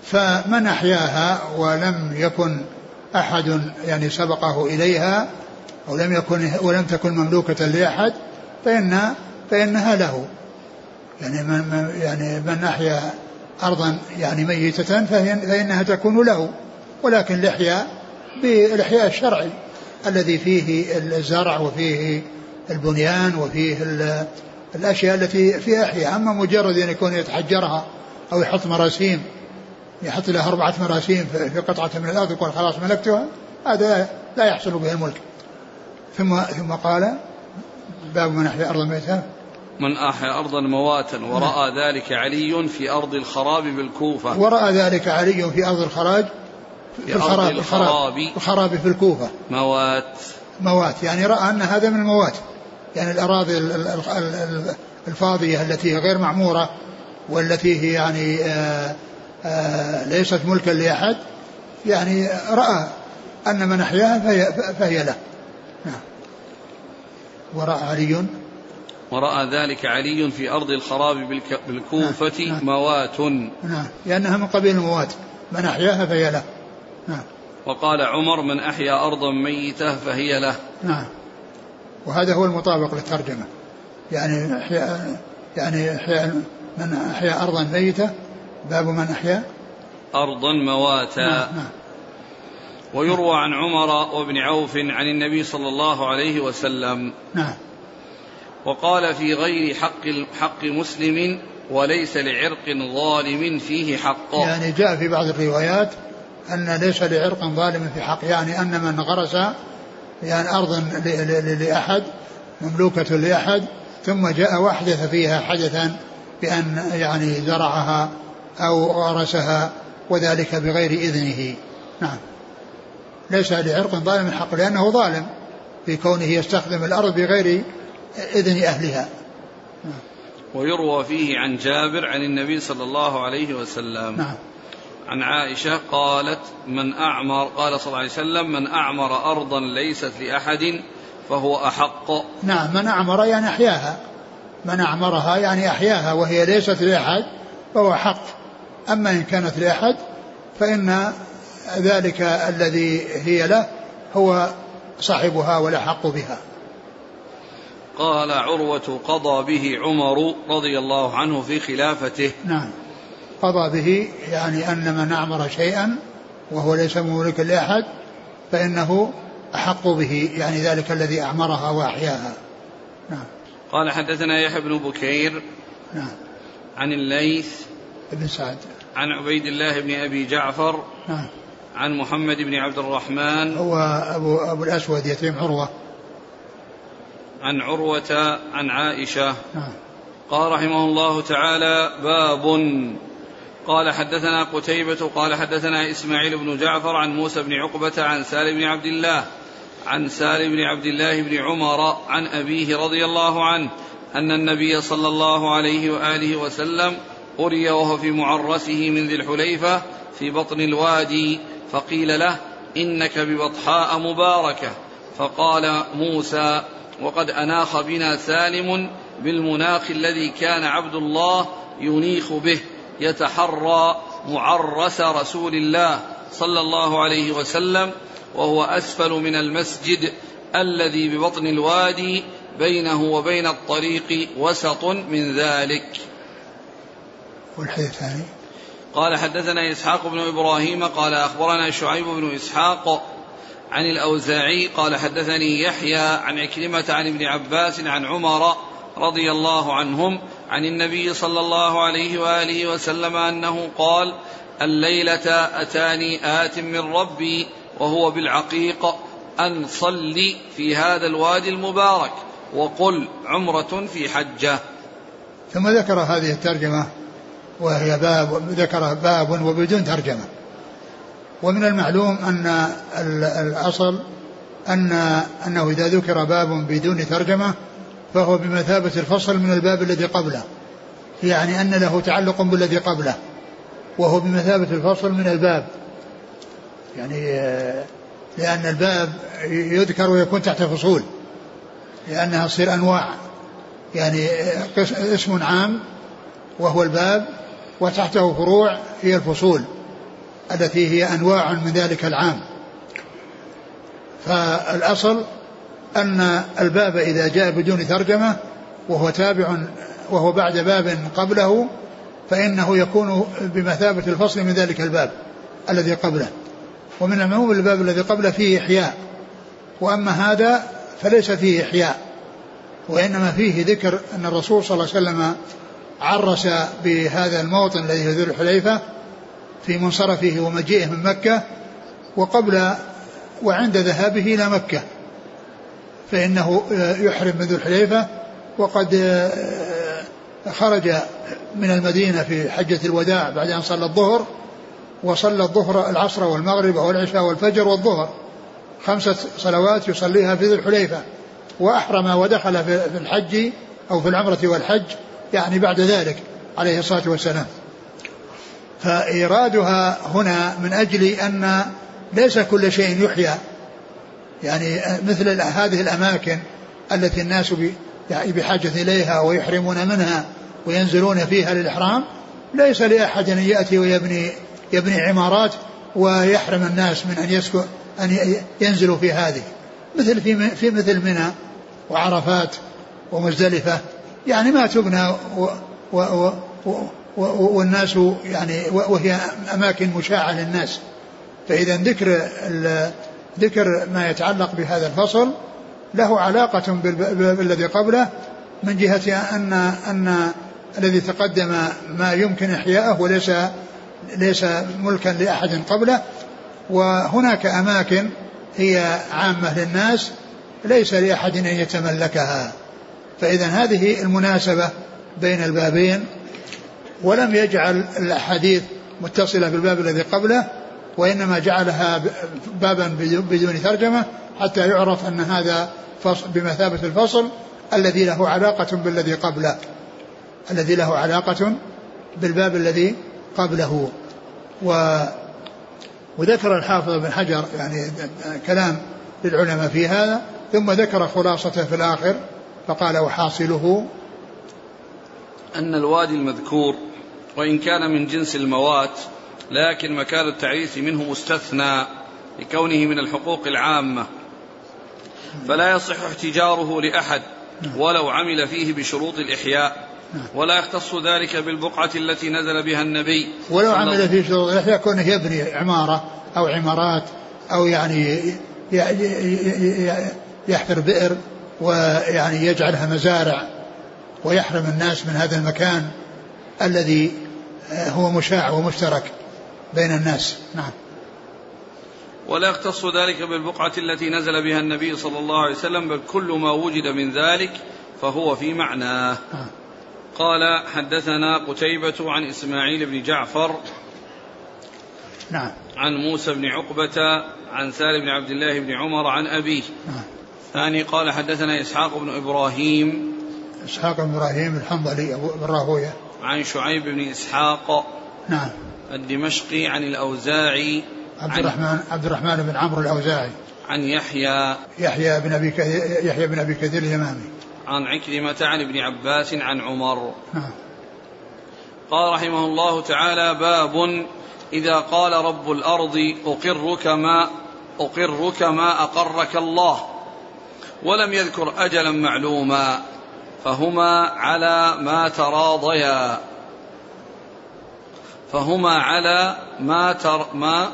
فمن أحياها ولم يكن أحد يعني سبقه إليها أو لم يكن ولم تكن مملوكة لأحد فإن فإنها له. يعني من يعني من أحيا أرضا يعني ميتة فإنها تكون له. ولكن الإحياء بالإحياء الشرعي الذي فيه الزرع وفيه البنيان وفيه الأشياء التي فيها إحياء. أما مجرد أن يكون يتحجرها أو يحط مراسيم يحط لها أربعة مراسيم في قطعة من الأرض يقول خلاص ملكتها هذا لا يحصل به الملك. ثم ثم قال باب من أحيا أرضا ميتة من أحيا أرضا مواتا ورأى ذلك علي في أرض الخراب بالكوفة. ورأى ذلك علي في أرض الخراج في, الخراب. الخراب الخراب في الكوفة. موات. موات. يعني رأى أن هذا من الموات. يعني الأراضي الفاضية التي هي غير معمورة والتي هي يعني آآ ليست ملكا لأحد يعني رأى أن من أحياها فهي, فهي له. نعم. ورأى علي. ورأى ذلك علي في أرض الخراب بالكوفة نعم. نعم. موات. نعم. لأنها من قبيل الموات. من أحياها فهي له. نعم. وقال عمر من أحيا أرضا ميتة فهي له. نعم. وهذا هو المطابق للترجمة. يعني أحيا يعني أحيا من أحيا أرضا ميتة باب من أحيا؟ أرضا مواتا. نعم نعم. ويروى عن عمر وابن عوف عن النبي صلى الله عليه وسلم. نعم. وقال في غير حق حق مسلم وليس لعرق ظالم فيه حق. يعني جاء في بعض الروايات أن ليس لعرق ظالم في حق. يعني أن من غرس يعني أرض لأحد مملوكة لأحد ثم جاء وأحدث فيها حدثا بأن يعني زرعها أو غرسها وذلك بغير إذنه. نعم. ليس لعرق ظالم حق لأنه ظالم في كونه يستخدم الأرض بغير إذن أهلها. ويروى فيه عن جابر عن النبي صلى الله عليه وسلم. نعم. عن عائشة قالت من أعمر قال صلى الله عليه وسلم من أعمر أرضا ليست لأحد فهو أحق. نعم. من أعمر يعني أحياها. من أعمرها يعني أحياها وهي ليست لأحد فهو حق. أما إن كانت لأحد فإن ذلك الذي هي له هو صاحبها والأحق بها. قال عروة قضى به عمر رضي الله عنه في خلافته. نعم. قضى به يعني أن من أعمر شيئا وهو ليس مملكا لأحد فإنه أحق به يعني ذلك الذي أعمرها وأحياها. نعم. قال حدثنا يحيى بن بكير نعم. عن الليث بن سعد. عن عبيد الله بن أبي جعفر. نعم. عن محمد بن عبد الرحمن. هو أبو, أبو الأسود يتيم عروة. عن عروة عن عائشة. نعم. قال رحمه الله تعالى باب. قال حدثنا قتيبة قال حدثنا إسماعيل بن جعفر عن موسى بن عقبة عن سالم بن عبد الله عن سالم بن عبد الله بن عمر عن أبيه رضي الله عنه أن النبي صلى الله عليه وآله وسلم أري وهو في معرسه من ذي الحليفة في بطن الوادي فقيل له إنك ببطحاء مباركة. فقال موسى وقد أناخ بنا سالم بالمناخ الذي كان عبد الله ينيخ به يتحرى معرس رسول الله صلى الله عليه وسلم وهو أسفل من المسجد الذي ببطن الوادي بينه وبين الطريق وسط من ذلك. والحديث الثاني. قال حدثنا إسحاق بن إبراهيم قال أخبرنا شعيب بن إسحاق عن الأوزاعي قال حدثني يحيى عن عكرمة عن ابن عباس عن عمر رضي الله عنهم عن النبي صلى الله عليه وآله وسلم أنه قال الليلة أتاني آت من ربي وهو بالعقيق أن صل في هذا الوادي المبارك وقل عمرة في حجة. ثم ذكر هذه الترجمة وهي باب ذكر باب وبدون ترجمة. ومن المعلوم أن الأصل أن أنه إذا ذكر باب بدون ترجمة فهو بمثابة الفصل من الباب الذي قبله. يعني أن له تعلق بالذي قبله. وهو بمثابة الفصل من الباب. يعني لأن الباب يذكر ويكون تحت فصول. لأنها تصير أنواع. يعني اسم عام وهو الباب وتحته فروع هي الفصول التي هي أنواع من ذلك العام. فالأصل أن الباب إذا جاء بدون ترجمة وهو تابع وهو بعد باب قبله فإنه يكون بمثابة الفصل من ذلك الباب الذي قبله. ومن المعلوم الباب الذي قبله فيه إحياء. وأما هذا فليس فيه إحياء وإنما فيه ذكر أن الرسول صلى الله عليه وسلم عرس بهذا الموطن الذي هو ذو الحليفة في منصرفه ومجيئه من مكة وقبل وعند ذهابه إلى مكة. فإنه يحرم من ذو الحليفة وقد خرج من المدينة في حجة الوداع بعد أن صلى الظهر وصلى الظهر العصر والمغرب والعشاء والفجر والظهر. خمسة صلوات يصليها في ذي الحليفة وأحرم ودخل في الحج أو في العمرة والحج. يعني بعد ذلك عليه الصلاة والسلام. فإيرادها هنا من أجل أن ليس كل شيء يحيى يعني مثل هذه الأماكن التي الناس يعني بحاجة إليها ويحرمون منها وينزلون فيها للإحرام ليس لأحد أن يأتي ويبني يبني عمارات ويحرم الناس من أن يسكن أن ينزلوا في هذه. مثل في في مثل منى وعرفات ومزدلفة. يعني ما تبنى و و و و والناس يعني وهي أماكن مشاعة للناس. فإذا ذكر ذكر ما يتعلق بهذا الفصل له علاقة بالذي قبله من جهة أن أن الذي تقدم ما يمكن إحياءه وليس ليس ملكا لأحد قبله. وهناك أماكن هي عامة للناس ليس لأحد أن يتملكها. فإذا هذه المناسبة بين البابين ولم يجعل الأحاديث متصلة بالباب الذي قبله وإنما جعلها بابا بدون ترجمة حتى يعرف أن هذا بمثابة الفصل الذي له علاقة بالذي قبله الذي له علاقة بالباب الذي قبله. و وذكر الحافظ بن حجر يعني كلام للعلماء في هذا ثم ذكر خلاصته في الآخر فقال وحاصله أن الوادي المذكور وإن كان من جنس الموات لكن مكان التعريس منه مستثنى لكونه من الحقوق العامة. فلا يصح احتجاره لأحد ولو عمل فيه بشروط الإحياء ولا يختص ذلك بالبقعة التي نزل بها النبي ولو عمل فيه شروط الإحياء كونه يبني عمارة أو عمارات أو يعني يحفر بئر. ويعني يجعلها مزارع ويحرم الناس من هذا المكان الذي هو مشاع ومشترك بين الناس. نعم. ولا يختص ذلك بالبقعة التي نزل بها النبي صلى الله عليه وسلم بل كل ما وجد من ذلك فهو في معناه. نعم. قال حدثنا قتيبة عن إسماعيل بن جعفر نعم. عن موسى بن عقبة عن سالم بن عبد الله بن عمر عن أبيه. نعم. ثاني قال حدثنا إسحاق بن إبراهيم إسحاق بن إبراهيم الحنظلي أبو راهوية عن شعيب بن إسحاق نعم. الدمشقي عن الأوزاعي عبد الرحمن عبد الرحمن بن عمرو الأوزاعي. عن يحيى يحيى بن أبي كثير يحيى بن أبي كثير اليمامي. عن عكرمة عن ابن عباس عن عمر. نعم. قال رحمه الله تعالى باب إذا قال رب الأرض أقرك ما أقرك ما أقرك الله. ولم يذكر أجلا معلوما فهما على ما تراضيا. فهما على ما تر ما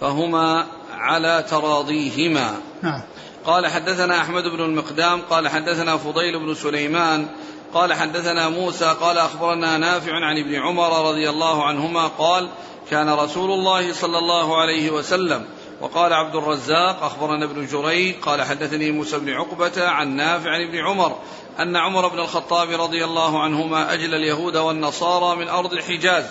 فهما على تراضيهما. نعم. قال حدثنا أحمد بن المقدام قال حدثنا فضيل بن سليمان قال حدثنا موسى قال أخبرنا نافع عن ابن عمر رضي الله عنهما قال كان رسول الله صلى الله عليه وسلم وقال عبد الرزاق أخبرنا ابن جريج قال حدثني موسى بن عقبة عن نافع عن ابن عمر أن عمر بن الخطاب رضي الله عنهما أجل اليهود والنصارى من أرض الحجاز.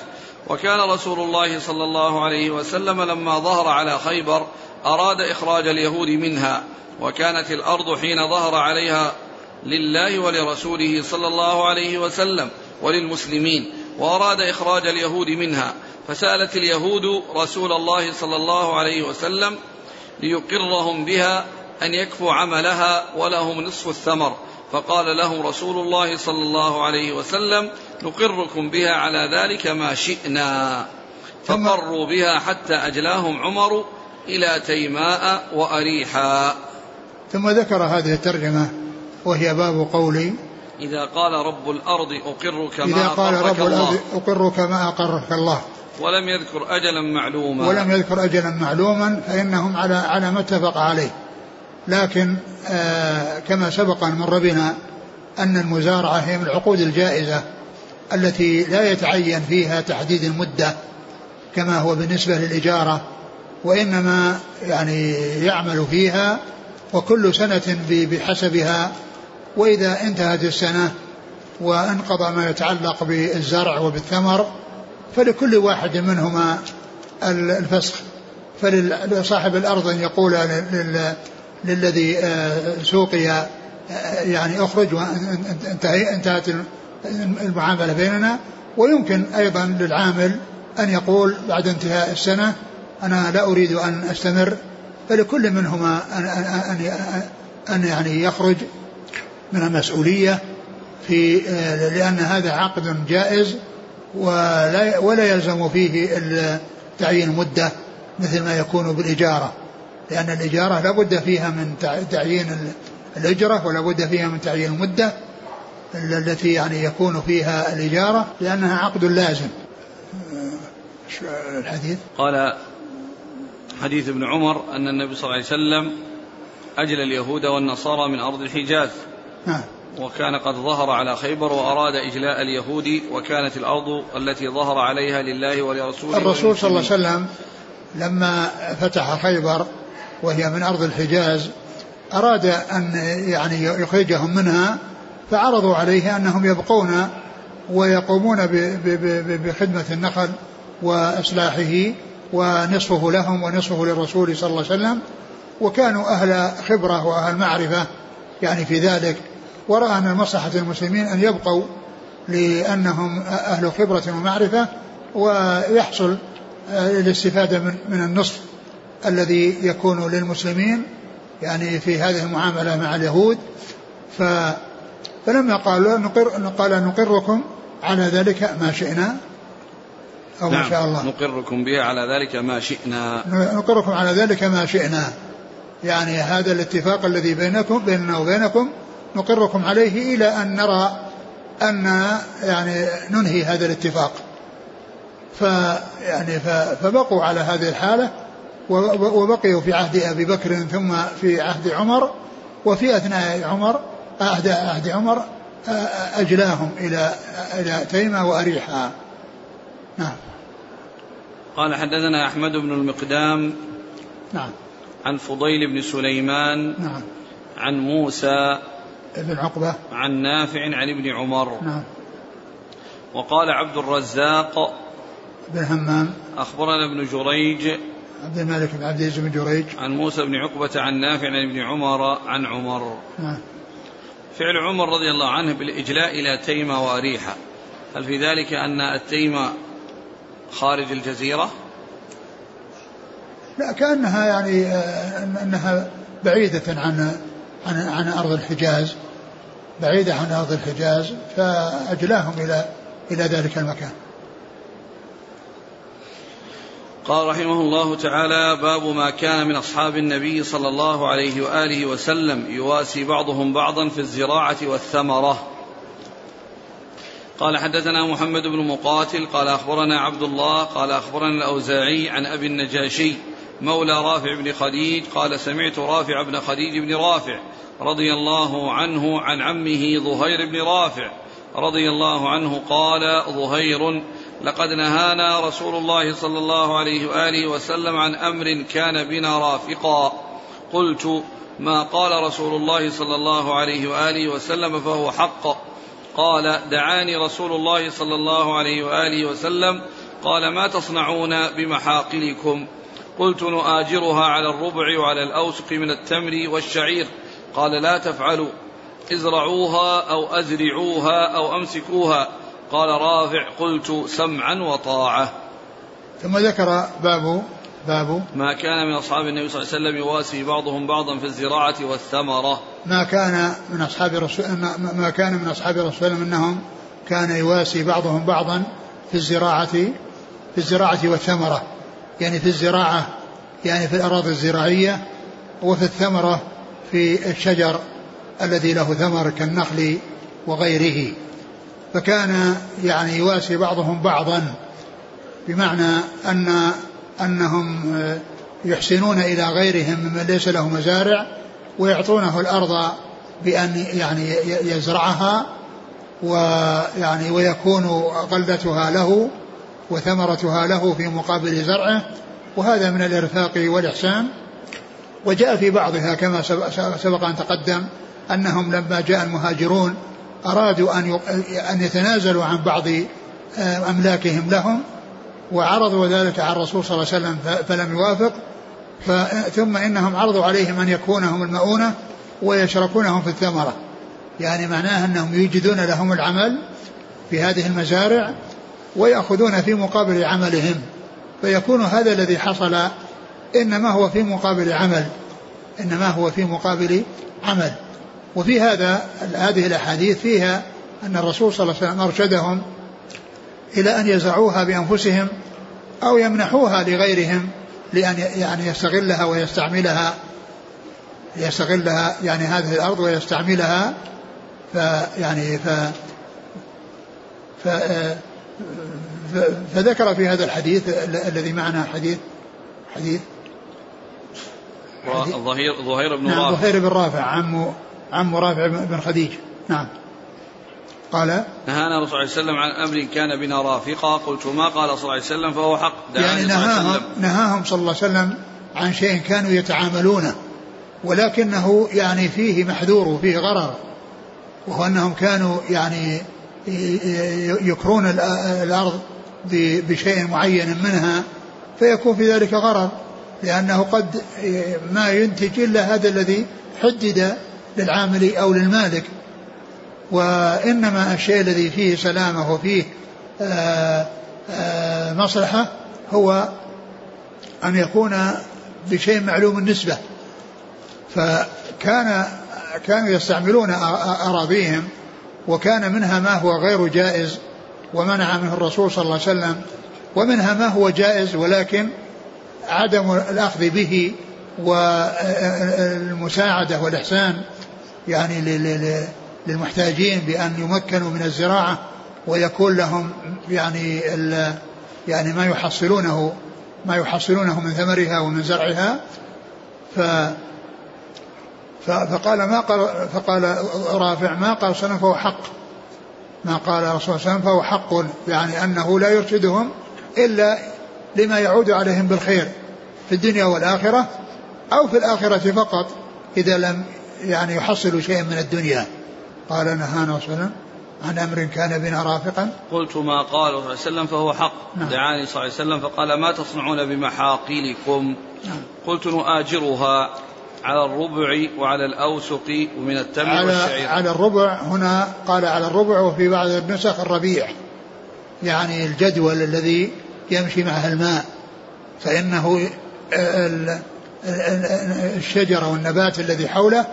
وكان رسول الله صلى الله عليه وسلم لما ظهر على خيبر أراد إخراج اليهود منها وكانت الأرض حين ظهر عليها لله ولرسوله صلى الله عليه وسلم وللمسلمين. وأراد إخراج اليهود منها فسألت اليهود رسول الله صلى الله عليه وسلم ليقرهم بها أن يكفوا عملها ولهم نصف الثمر. فقال له رسول الله صلى الله عليه وسلم نقركم بها على ذلك ما شئنا. فقروا بها حتى أجلاهم عمر إلى تيماء وأريحا. ثم ذكر هذه الترجمة وهي باب قولي إذا قال رب الأرض أقرك ما إذا قال رب الأرض أقرك ما أقرك الله. ولم يذكر أجلا معلوما. ولم يذكر أجلا معلوما فإنهم على على ما اتفق عليه. لكن آه كما سبق أن مر بنا أن المزارعة هي من العقود الجائزة التي لا يتعين فيها تحديد المدة كما هو بالنسبة للإجارة وإنما يعني يعمل فيها وكل سنة بحسبها وإذا انتهت السنة وانقضى ما يتعلق بالزرع وبالثمر فلكل واحد منهما الفسخ. فلصاحب الأرض أن يقول للذي آه، سوقي آه، يعني أخرج وانتهت المعاملة بيننا. ويمكن أيضا للعامل أن يقول بعد انتهاء السنة أنا لا أريد أن أستمر. فلكل منهما أن, أن, أن, أن يعني يخرج من المسؤولية في آه، لأن هذا عقد جائز ولا ولا يلزم فيه تعيين مدة مثل ما يكون بالإجارة لأن الإجارة لا بد فيها من تعيين الأجرة ولا بد فيها من تعيين المدة التي يعني يكون فيها الإجارة لأنها عقد لازم. آه، الحديث. قال حديث ابن عمر أن النبي صلى الله عليه وسلم أجل اليهود والنصارى من أرض الحجاز. نعم. وكان قد ظهر على خيبر وأراد إجلاء اليهود وكانت الأرض التي ظهر عليها لله ولرسوله الرسول صلى الله عليه وسلم لما فتح خيبر وهي من أرض الحجاز أراد أن يعني يخرجهم منها فعرضوا عليه أنهم يبقون ويقومون بخدمة النخل وإصلاحه ونصفه لهم ونصفه للرسول صلى الله عليه وسلم وكانوا أهل خبرة وأهل معرفة يعني في ذلك. ورأى أن مصلحة المسلمين أن يبقوا لأنهم أهل خبرة ومعرفة ويحصل الاستفادة من, من النصف الذي يكون للمسلمين يعني في هذه المعاملة مع اليهود. ف فلما قالوا نقر قال نقركم على ذلك ما شئنا أو نعم ما شاء الله. نقركم بها على ذلك ما شئنا. نقركم على ذلك ما شئنا. يعني هذا الاتفاق الذي بينكم بيننا وبينكم نقركم عليه إلى أن نرى أن يعني ننهي هذا الاتفاق. فيعني فبقوا على هذه الحالة وبقيوا في عهد أبي بكر ثم في عهد عمر وفي أثناء عمر عهد عهد عمر أجلاهم إلى إلى تيمة وأريحا. نعم. قال حدثنا أحمد بن المقدام نعم. عن فضيل بن سليمان نعم. عن موسى بن عقبة. عن نافع عن ابن عمر. نعم. وقال عبد الرزاق بن همام. أخبرنا ابن جريج. عبد الملك بن عبد العزيز بن جريج. عن موسى بن عقبة عن نافع عن ابن عمر عن عمر. نعم. فعل عمر رضي الله عنه بالإجلاء إلى تيمة وأريحة. هل في ذلك أن التيمة خارج الجزيرة؟ لا كأنها يعني آه، أنها بعيدة عن عن عن أرض الحجاز. بعيدة عن أرض الحجاز فأجلاهم إلى إلى ذلك المكان. قال رحمه الله تعالى باب ما كان من أصحاب النبي صلى الله عليه وآله وسلم يواسي بعضهم بعضا في الزراعة والثمرة. قال حدثنا محمد بن مقاتل قال أخبرنا عبد الله قال أخبرنا الأوزاعي عن أبي النجاشي مولى رافع بن خديج قال سمعت رافع بن خديج بن رافع رضي الله عنه عن عمه ظهير بن رافع رضي الله عنه قال ظهير لقد نهانا رسول الله صلى الله عليه وآله وسلم عن أمر كان بنا رافقا. قلت ما قال رسول الله صلى الله عليه وآله وسلم فهو حق. قال دعاني رسول الله صلى الله عليه وآله وسلم. قال ما تصنعون بمحاقلكم؟ قلت نؤاجرها على الربع وعلى الأوسق من التمر والشعير. قال لا تفعلوا ازرعوها أو أزرعوها أو أمسكوها. قال رافع قلت سمعا وطاعة. ثم ذكر باب باب ما كان من أصحاب النبي صلى الله عليه وسلم يواسي بعضهم بعضا في الزراعة والثمرة. ما كان من أصحاب الرسول ما كان من أصحاب الرسول أنهم كان يواسي بعضهم بعضا في الزراعة في الزراعة والثمرة. يعني في الزراعة يعني في الأراضي الزراعية وفي الثمرة. في الشجر الذي له ثمر كالنخل وغيره. فكان يعني يواسي بعضهم بعضا بمعنى أن أنهم يحسنون إلى غيرهم ممن ليس له مزارع ويعطونه الأرض بأن يعني يزرعها ويعني ويكون غلتها له وثمرتها له في مقابل زرعه. وهذا من الإرفاق والإحسان. وجاء في بعضها كما سبق أن تقدم أنهم لما جاء المهاجرون أرادوا أن أن يتنازلوا عن بعض آه، أملاكهم لهم وعرضوا ذلك على الرسول صلى الله عليه وسلم فلم يوافق. ثم إنهم عرضوا عليهم أن يكونهم المؤونة ويشركونهم في الثمرة. يعني معناه أنهم يجدون لهم العمل في هذه المزارع ويأخذون في مقابل عملهم. فيكون هذا الذي حصل إنما هو في مقابل عمل. إنما هو في مقابل عمل. وفي هذا هذه الأحاديث فيها أن الرسول صلى الله عليه وسلم أرشدهم إلى أن يزرعوها بأنفسهم أو يمنحوها لغيرهم لأن يعني يستغلها ويستعملها. يستغلها يعني هذه الأرض ويستعملها. فيعني ف, ف فذكر في هذا الحديث الذي معنا حديث حديث ظهير ظهير بن نعم رافع. ظهير بن رافع عم عم رافع بن خديج. نعم. قال؟ نهانا الرسول صلى الله عليه وسلم عن أمر كان بنا رافقا. قلت ما قال صلى الله عليه وسلم؟ فهو حق. يعني نهاهم نهاهم صلى الله عليه وسلم عن شيء كانوا يتعاملونه ولكنه يعني فيه محذور وفيه غرر وهو أنهم كانوا يعني يكرون الأرض بشيء معين منها فيكون في ذلك غرر. لأنه قد ما ينتج إلا هذا الذي حدد للعامل أو للمالك. وإنما الشيء الذي فيه سلامة وفيه آآ آه، آآ آه، مصلحة هو أن يكون بشيء معلوم النسبة. فكان كانوا يستعملون أراضيهم وكان منها ما هو غير جائز ومنع منه الرسول صلى الله عليه وسلم ومنها ما هو جائز ولكن عدم الأخذ به والمساعدة والإحسان يعني للمحتاجين بأن يمكنوا من الزراعة ويكون لهم يعني يعني ما يحصلونه ما يحصلونه من ثمرها ومن زرعها. ف فقال ما قال فقال رافع ما قال صلى فهو حق. ما قال الرسول صلى الله عليه وسلم فهو حق يعني أنه لا يرشدهم إلا لما يعود عليهم بالخير في الدنيا والآخرة أو في الآخرة فقط إذا لم يعني يحصل شيئا من الدنيا. قال نهانا صلى الله عليه وسلم عن أمر كان بنا رافقا. قلت ما قال صلى الله عليه وسلم فهو حق. نعم. دعاني صلى الله عليه وسلم فقال ما تصنعون بمحاقلكم نعم. قلت نؤاجرها على الربع وعلى الأوسق ومن التمر على والشعير. على الربع هنا قال على الربع وفي بعض النسخ الربيع. يعني الجدول الذي يمشي معه الماء فإنه الشجرة والنبات الذي حوله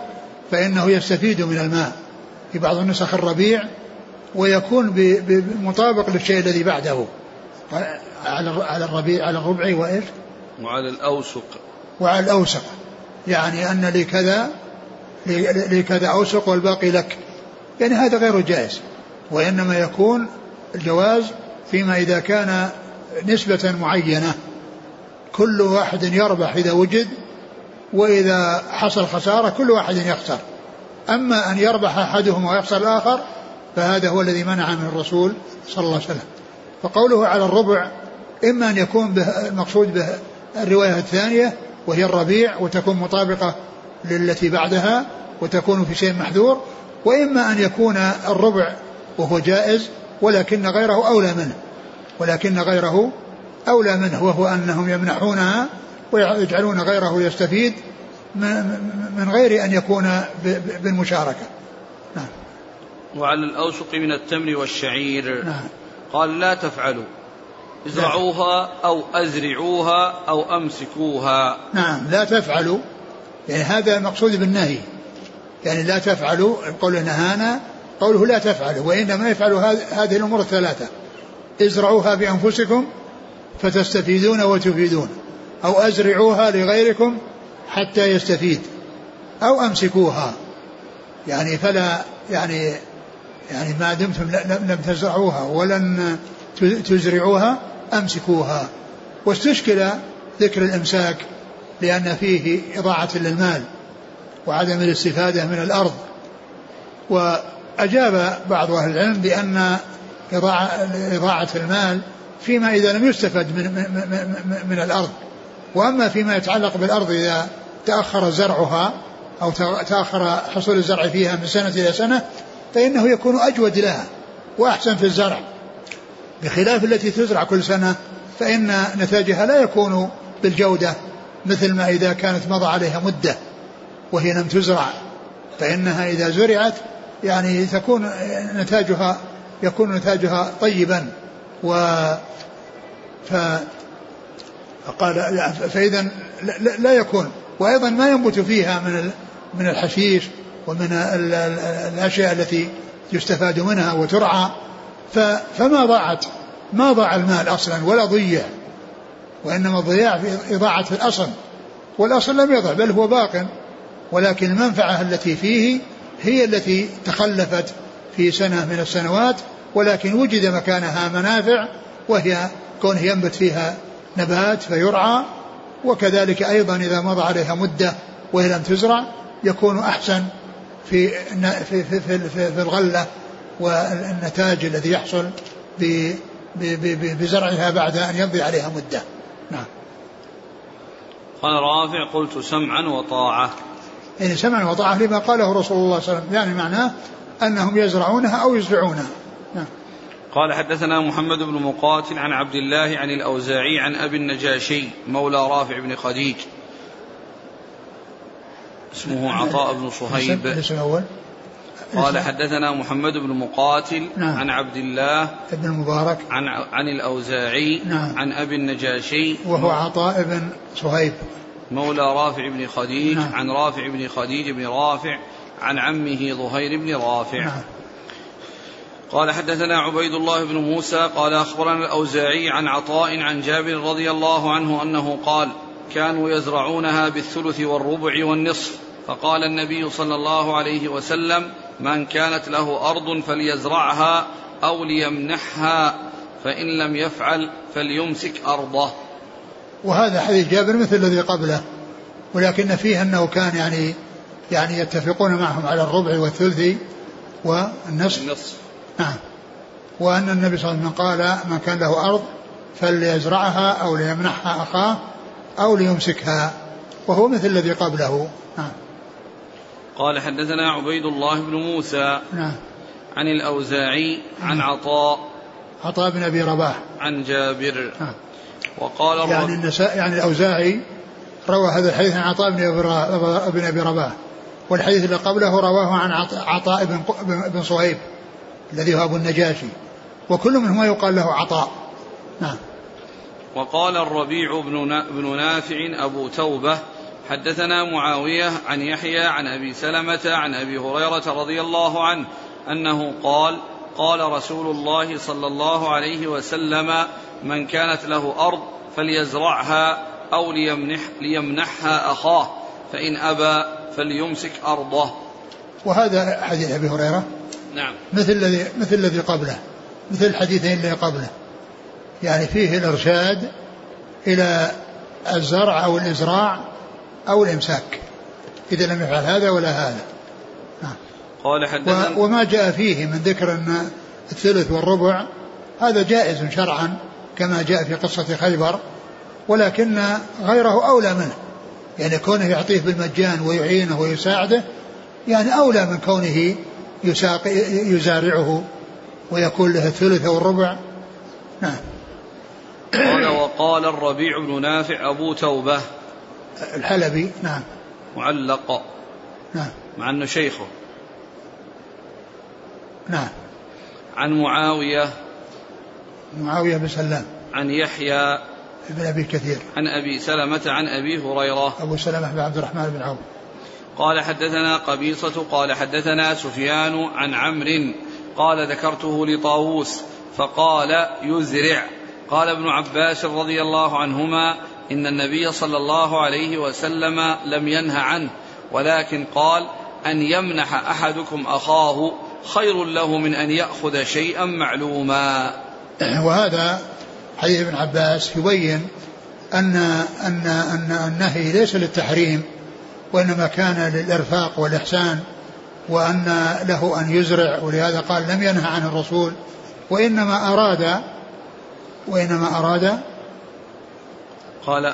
فإنه يستفيد من الماء. في بعض النسخ الربيع ويكون مطابق للشيء الذي بعده. على على الربيع على الربع وإيش؟ وعلى الأوسق. وعلى الأوسق. يعني أن لي كذا لي كذا أوسق والباقي لك. يعني هذا غير جائز. وإنما يكون الجواز فيما إذا كان نسبة معينة كل واحد يربح إذا وجد وإذا حصل خسارة كل واحد يخسر أما أن يربح أحدهم ويخسر الآخر فهذا هو الذي منع من الرسول صلى الله عليه وسلم. فقوله على الربع إما أن يكون به المقصود به الرواية الثانية وهي الربيع وتكون مطابقة للتي بعدها وتكون في شيء محذور وإما أن يكون الربع وهو جائز ولكن غيره أولى منه. ولكن غيره أولى منه وهو أنهم يمنحونها ويجعلون غيره يستفيد من غير أن يكون بالمشاركة. نعم. وعلى الأوسق من التمر والشعير. نعم. قال لا تفعلوا. ازرعوها أو أزرعوها أو أمسكوها. نعم. لا تفعلوا. يعني هذا المقصود بالنهي. يعني لا تفعلوا. قوله نهانا. قوله لا تفعلوا. وإنما يفعلوا هذه الأمور الثلاثة. ازرعوها بأنفسكم فتستفيدون وتفيدون أو أزرعوها لغيركم حتى يستفيد أو أمسكوها. يعني فلا يعني يعني ما دمتم لم تزرعوها ولن تزرعوها أمسكوها. واستشكل ذكر الإمساك لأن فيه إضاعة للمال وعدم الاستفادة من الأرض. وأجاب بعض أهل العلم بأن إضاعة المال فيما إذا لم يستفد من, من, من الأرض. وأما فيما يتعلق بالأرض إذا تأخر زرعها أو تأخر حصول الزرع فيها من سنة إلى سنة فإنه يكون أجود لها وأحسن في الزرع. بخلاف التي تزرع كل سنة فإن نتاجها لا يكون بالجودة مثل ما إذا كانت مضى عليها مدة وهي لم تزرع. فإنها إذا زرعت يعني تكون نتاجها يكون نتاجها طيبا و ف فقال فإذا لا يكون. وأيضا ما ينبت فيها من من الحشيش ومن الأشياء التي يستفاد منها وترعى. فما ضاعت ما ضاع المال أصلا ولا ضيع. وإنما الضياع في إضاعة الأصل. والأصل لم يضع بل هو باق. ولكن المنفعة التي فيه هي التي تخلفت في سنة من السنوات. ولكن وجد مكانها منافع وهي كونه ينبت فيها نبات فيرعى وكذلك أيضا إذا مضى عليها مدة وهي لم تزرع يكون أحسن في في في, في, في الغلة والنتاج الذي يحصل بزرعها بعد أن يمضي عليها مدة. نعم. قال رافع قلت سمعا وطاعة. يعني سمعا وطاعة لما قاله رسول الله صلى الله عليه وسلم. يعني معناه أنهم يزرعونها أو يزرعونها. قال حدثنا محمد بن مقاتل عن عبد الله عن الأوزاعي عن أبي النجاشي مولى رافع بن خديج اسمه عطاء بن صهيب قال حدثنا محمد بن مقاتل نعم. عن عبد الله بن المبارك عن عن الأوزاعي نعم. عن أبي النجاشي وهو عطاء بن صهيب مولى رافع بن خديج نعم. عن رافع بن خديج بن رافع عن عمه ظهير بن رافع نعم. قال حدثنا عبيد الله بن موسى قال أخبرنا الأوزاعي عن عطاء عن جابر رضي الله عنه أنه قال كانوا يزرعونها بالثلث والربع والنصف. فقال النبي صلى الله عليه وسلم من كانت له أرض فليزرعها أو ليمنحها فإن لم يفعل فليمسك أرضه. وهذا حديث جابر مثل الذي قبله ولكن فيه أنه كان يعني يعني يتفقون معهم على الربع والثلث والنصف. النصف. نعم. وأن النبي صلى الله عليه وسلم قال من كان له أرض فليزرعها أو ليمنحها أخاه أو ليمسكها. وهو مثل الذي قبله. نعم. قال حدثنا عبيد الله بن موسى نعم. عن الأوزاعي عن عطاء عطاء بن أبي رباح. عن جابر. نعم. وقال يعني النساء يعني الأوزاعي روى هذا الحديث عن عطاء بن أبي- رباح. والحديث اللي قبله رواه عن عط- عطاء بن بن صهيب. الذي هو أبو النجاشي وكل منهما يقال له عطاء. نعم. وقال الربيع بن نا- بن نافع أبو توبة حدثنا معاوية عن يحيى عن أبي سلمة عن أبي هريرة رضي الله عنه أنه قال قال رسول الله صلى الله عليه وسلم من كانت له أرض فليزرعها أو ليمنح ليمنحها أخاه فإن أبى فليمسك أرضه. وهذا حديث أبي هريرة نعم. مثل الذي مثل الذي قبله مثل الحديثين اللي قبله. يعني فيه الإرشاد إلى الزرع أو الإزراع أو الإمساك. إذا لم يفعل هذا ولا هذا. قال حدثنا وما جاء فيه من ذكر أن الثلث والربع هذا جائز شرعا كما جاء في قصة خيبر ولكن غيره أولى منه. يعني كونه يعطيه بالمجان ويعينه ويساعده يعني أولى من كونه يساق يزارعه ويكون له الثلث أو الربع نعم. قال وقال الربيع بن نافع أبو توبة. الحلبي نعم. معلق. نعم. مع أنه شيخه. نعم. عن معاوية. معاوية بن سلام. عن يحيى. بن أبي كثير. عن أبي سلمة عن أبي هريرة. أبو سلمة بن عبد الرحمن بن عوف. قال حدثنا قبيصة قال حدثنا سفيان عن عمرو قال ذكرته لطاووس فقال يزرع. قال ابن عباس رضي الله عنهما إن النبي صلى الله عليه وسلم لم ينه عنه ولكن قال أن يمنح أحدكم أخاه خير له من أن يأخذ شيئا معلوما. وهذا حديث ابن عباس يبين أن أن أن النهي ليس للتحريم وإنما كان للإرفاق والإحسان وأن له أن يزرع ولهذا قال لم ينهى عنه الرسول وإنما أراد وإنما أراد قال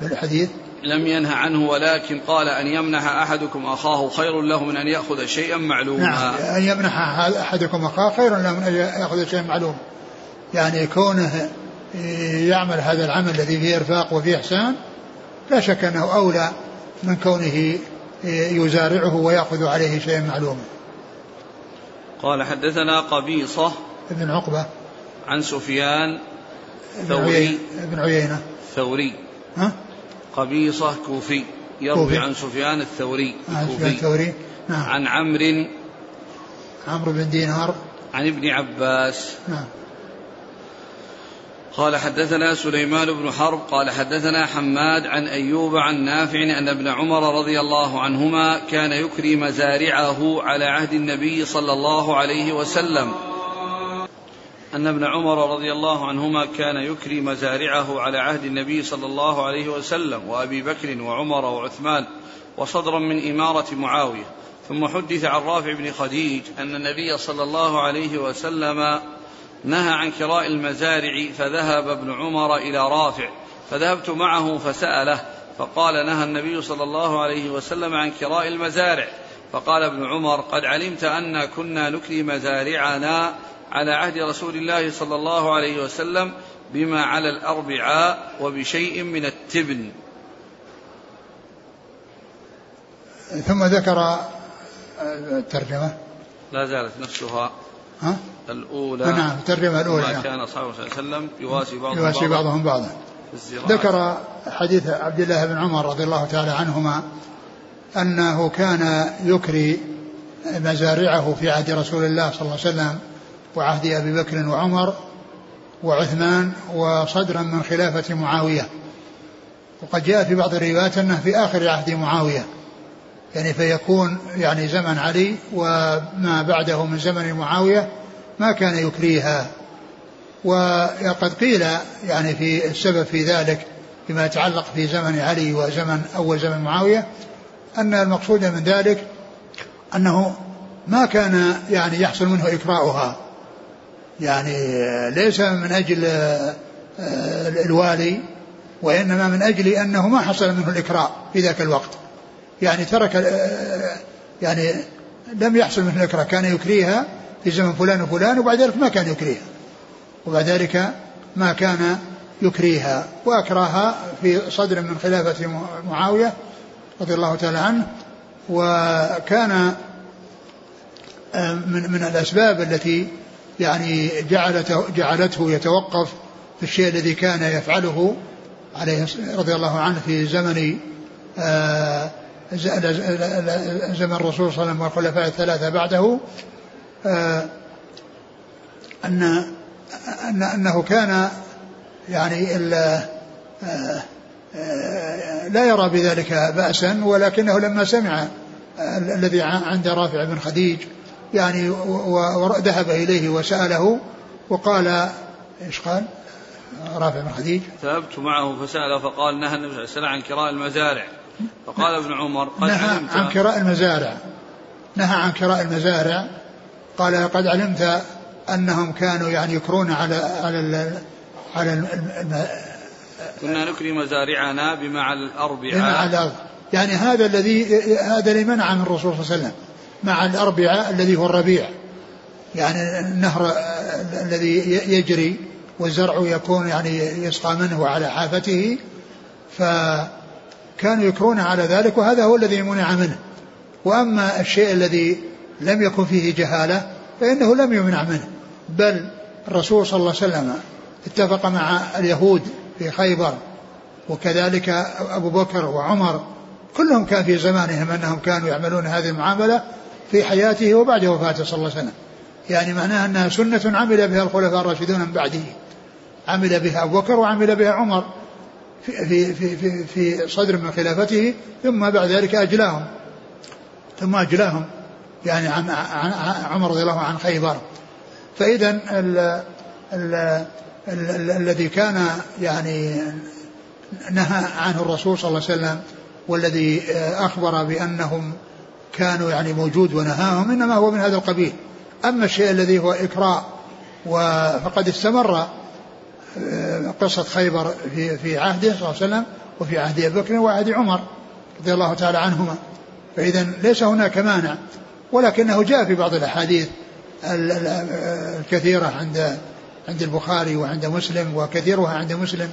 في الحديث لم ينهى عنه ولكن قال أن يمنح أحدكم أخاه خير له من أن يأخذ شيئا معلوما. نعم أن يمنح أحدكم أخاه خير له من أن يأخذ شيئا معلوما. يعني كونه يعمل هذا العمل الذي فيه إرفاق وفيه إحسان لا شك أنه أولى من كونه يزارعه ويأخذ عليه شيئا معلوما. قال حدثنا قبيصة ابن عقبة. عن سفيان ثوري. ابن عيينة. ثوري. ها؟ قبيصة كوفي. يروي كوفي. عن سفيان الثوري. الكوفي الثوري. نعم. عن عمرو. عمرو بن دينار. عن ابن عباس. نعم. قال حدثنا سليمان بن حرب قال حدثنا حماد عن أيوب عن نافع أن ابن عمر رضي الله عنهما كان يكري مزارعه على عهد النبي صلى الله عليه وسلم. أن ابن عمر رضي الله عنهما كان يكري مزارعه على عهد النبي صلى الله عليه وسلم وأبي بكر وعمر وعثمان وصدرا من إمارة معاوية. ثم حدث عن رافع بن خديج أن النبي صلى الله عليه وسلم نهى عن كراء المزارع فذهب ابن عمر إلى رافع فذهبت معه فسأله فقال نهى النبي صلى الله عليه وسلم عن كراء المزارع فقال ابن عمر قد علمت أن كنا نكري مزارعنا على عهد رسول الله صلى الله عليه وسلم بما على الأربعاء وبشيء من التبن. ثم ذكر الترجمة. لا زالت نفسها. ها؟ الأولى نعم الترجمة الأولى ما كان أصحابه صلى الله عليه وسلم يواسي بعضهم يواسي بعضهم بعضا. ذكر حديث عبد الله بن عمر رضي الله تعالى عنهما أنه كان يكري مزارعه في عهد رسول الله صلى الله عليه وسلم وعهد أبي بكر وعمر وعثمان وصدرا من خلافة معاوية. وقد جاء في بعض الروايات أنه في آخر عهد معاوية. يعني فيكون يعني زمن علي وما بعده من زمن معاوية ما كان يكريها وقد قيل يعني في السبب في ذلك فيما يتعلق في زمن علي وزمن أول زمن معاوية أن المقصود من ذلك أنه ما كان يعني يحصل منه إكراؤها. يعني ليس من أجل آه، الوالي وإنما من أجل أنه ما حصل منه الإكراء في ذاك الوقت. يعني ترك آه، يعني لم يحصل منه الإكراء كان يكريها في زمن فلان وفلان وبعد ذلك ما كان يكريها. وبعد ذلك ما كان يكريها. وأكراها في صدر من خلافة معاوية رضي الله تعالى عنه. وكان آه، من من الأسباب التي يعني جعلته جعلته يتوقف في الشيء الذي كان يفعله عليه رضي الله عنه في زمن آه، زمن الرسول صلى الله عليه وسلم والخلفاء الثلاثة بعده آه، أن أن أنه كان يعني آه، آه، لا يرى بذلك بأسا ولكنه لما سمع الذي عند رافع بن خديج يعني وذهب إليه وسأله وقال إيش قال؟ رافع بن خديج ذهبت معه فسأل فقال نهى النبي صلى الله عليه وسلم عن كراء المزارع فقال ابن عمر قد نهى علمت. عن كراء المزارع. نهى عن كراء المزارع. قال قد علمت أنهم كانوا يعني يكرون على على على الم... كنا نكري مزارعنا بمع الاربعاء بمع الأرض. يعني هذا الذي هذا اللي منع من الرسول صلى الله عليه وسلم. مع الاربعاء الذي هو الربيع. يعني النهر الذي يجري والزرع يكون يعني يسقى منه على حافته. فكانوا يكرون على ذلك وهذا هو الذي منع منه. وأما الشيء الذي لم يكن فيه جهالة فإنه لم يمنع منه. بل الرسول صلى الله عليه وسلم اتفق مع اليهود في خيبر وكذلك أبو بكر وعمر كلهم كان في زمانهم أنهم كانوا يعملون هذه المعاملة في حياته وبعد وفاته صلى الله عليه وسلم. يعني معناها أنها سنة عمل بها الخلفاء الراشدون من بعده. عمل بها أبو بكر وعمل بها عمر. في, في, في, في, في صدر من خلافته ثم بعد ذلك أجلاهم. ثم أجلاهم يعني عن, عن عمر رضي الله عن خيبر. فإذا الذي كان يعني نهى عنه الرسول صلى الله عليه وسلم والذي أخبر بأنهم كانوا يعني موجود ونهاهم إنما هو من هذا القبيل. أما الشيء الذي هو إكراء فقد استمر قصة خيبر في في عهده صلى الله عليه وسلم وفي عهد أبي بكر وعهد عمر رضي الله تعالى عنهما. فإذا ليس هناك مانع ولكنه جاء في بعض الأحاديث الكثيرة عند عند البخاري وعند مسلم وكثيرها عند مسلم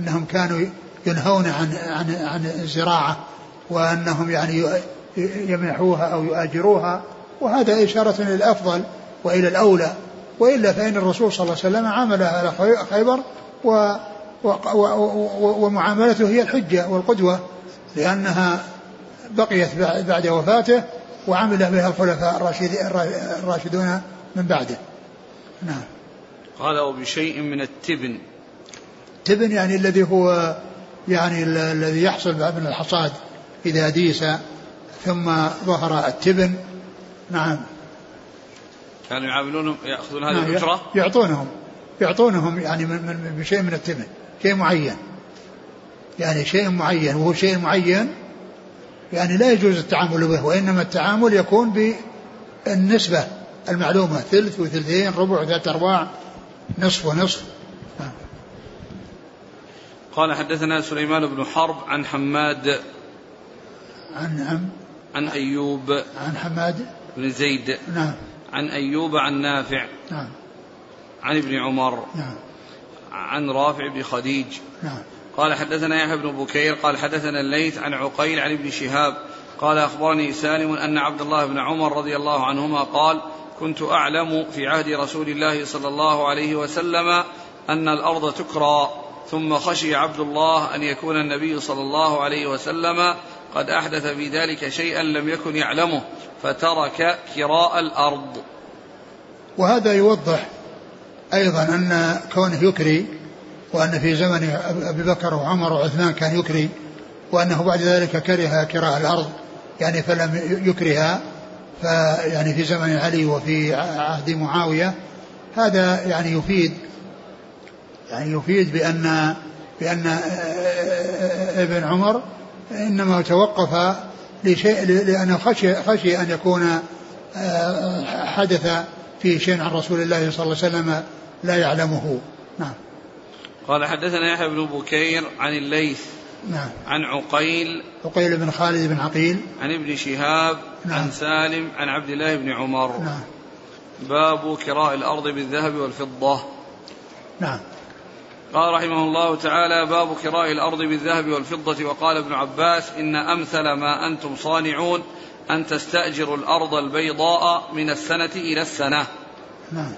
أنهم كانوا ينهون عن عن عن الزراعة وأنهم يعني يمنحوها أو يؤاجروها وهذا إشارة إلى الأفضل وإلى الأولى. وإلا فإن الرسول صلى الله عليه وسلم عاملها على خيبر و ومعاملته هي الحجة والقدوة لأنها بقيت بعد وفاته وعمل بها الخلفاء الراشدون من بعده. نعم. قال وبشيء من التبن. تبن يعني الذي هو يعني الذي يحصل من الحصاد إذا ديس ثم ظهر التبن. نعم. كانوا يعاملونهم يأخذون هذه نعم الأجرة؟ يعطونهم. يعطونهم يعني من, من بشيء من الثمن شيء معين. يعني شيء معين. وهو شيء معين يعني لا يجوز التعامل به وإنما التعامل يكون بالنسبة المعلومة. ثلث وثلثين ربع وثلاث أرباع نصف ونصف. نعم. قال حدثنا سليمان بن حرب عن حماد عن عن عن أيوب عن حماد بن زيد. نعم. عن أيوب عن نافع. نعم. عن ابن عمر. نعم. عن رافع بن خديج. نعم. قال حدثنا يحيى بن بكير قال حدثنا الليث عن عقيل عن ابن شهاب. قال أخبرني سالم أن عبد الله بن عمر رضي الله عنهما قال كنت أعلم في عهد رسول الله صلى الله عليه وسلم أن الأرض تكرى ثم خشي عبد الله أن يكون النبي صلى الله عليه وسلم قد أحدث في ذلك شيئا لم يكن يعلمه فترك كراء الأرض. وهذا يوضح أيضا أن كونه يكري وأن في زمن أبي بكر وعمر وعثمان كان يكري وأنه بعد ذلك كره كراء الأرض. يعني فلم يكرها فيعني في زمن علي وفي عهد معاوية. هذا يعني يفيد يعني يفيد بأن بأن ابن عمر إنما توقف لشيء لأنه خشي, خشي أن يكون آه، حدث فيه شيء عن رسول الله صلى الله عليه وسلم لا يعلمه. نعم. قال حدثنا يحيى بن بكير عن الليث نعم. عن عقيل عقيل بن خالد بن عقيل. عن ابن شهاب نعم. عن سالم عن عبد الله بن عمر. نعم. باب كراء الأرض بالذهب والفضة. نعم. قال رحمه الله تعالى باب كراء الأرض بالذهب والفضة. وقال ابن عباس إن أمثل ما أنتم صانعون أن تستأجروا الأرض البيضاء من السنة إلى السنة. نعم.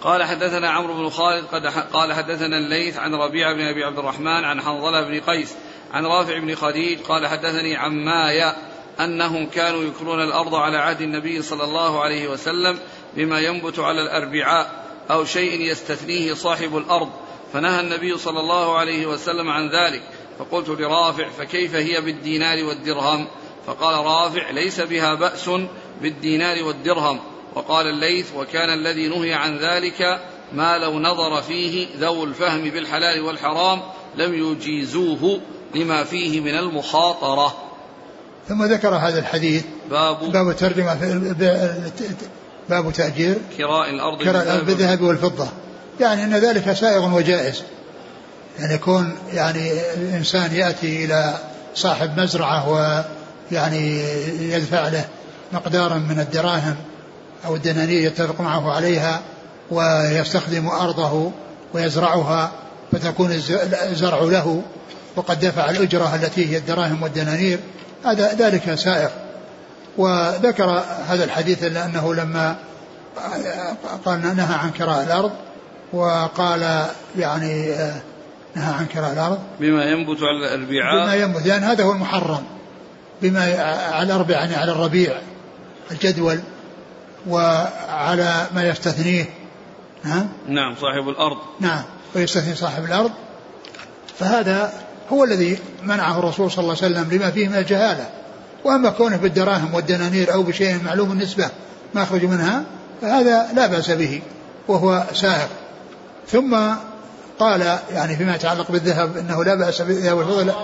قال حدثنا عمرو بن خالد قد قال حدثنا الليث عن ربيعة بن أبي عبد الرحمن عن حنظلة بن قيس عن رافع بن خديج قال حدثني عمايا أنهم كانوا يكرون الأرض على عهد النبي صلى الله عليه وسلم بما ينبت على الأربعاء أو شيء يستثنيه صاحب الأرض. فنهى النبي صلى الله عليه وسلم عن ذلك فقلت لرافع فكيف هي بالدينار والدرهم؟ فقال رافع ليس بها بأس بالدينار والدرهم. وقال الليث وكان الذي نهي عن ذلك ما لو نظر فيه ذو الفهم بالحلال والحرام لم يجيزوه لما فيه من المخاطرة. ثم ذكر هذا الحديث. باب باب ترجمة باب تأجير. كراء الأرض كراء بالذهب والفضة. يعني أن ذلك سائغ وجائز. يعني يكون يعني الإنسان يأتي إلى صاحب مزرعة ويعني يدفع له مقدارا من الدراهم أو الدنانير يتفق معه عليها ويستخدم أرضه ويزرعها فتكون الزرع له وقد دفع الأجرة التي هي الدراهم والدنانير. هذا ذلك سائغ. وذكر هذا الحديث لأنه لما قال نهى عن كراء الأرض وقال يعني نهى عن كراء الأرض. بما ينبت على الأربعاء. بما ينبت لأن هذا هو المحرم. بما على الأربع يعني على الربيع الجدول وعلى ما يستثنيه. نعم نعم صاحب الأرض. نعم ويستثني صاحب الأرض. فهذا هو الذي منعه الرسول صلى الله عليه وسلم لما فيه من الجهالة. وأما كونه بالدراهم والدنانير أو بشيء معلوم النسبة ما يخرج منها فهذا لا بأس به وهو سائق ثم قال يعني فيما يتعلق بالذهب إنه لا بأس بالذهب والفضة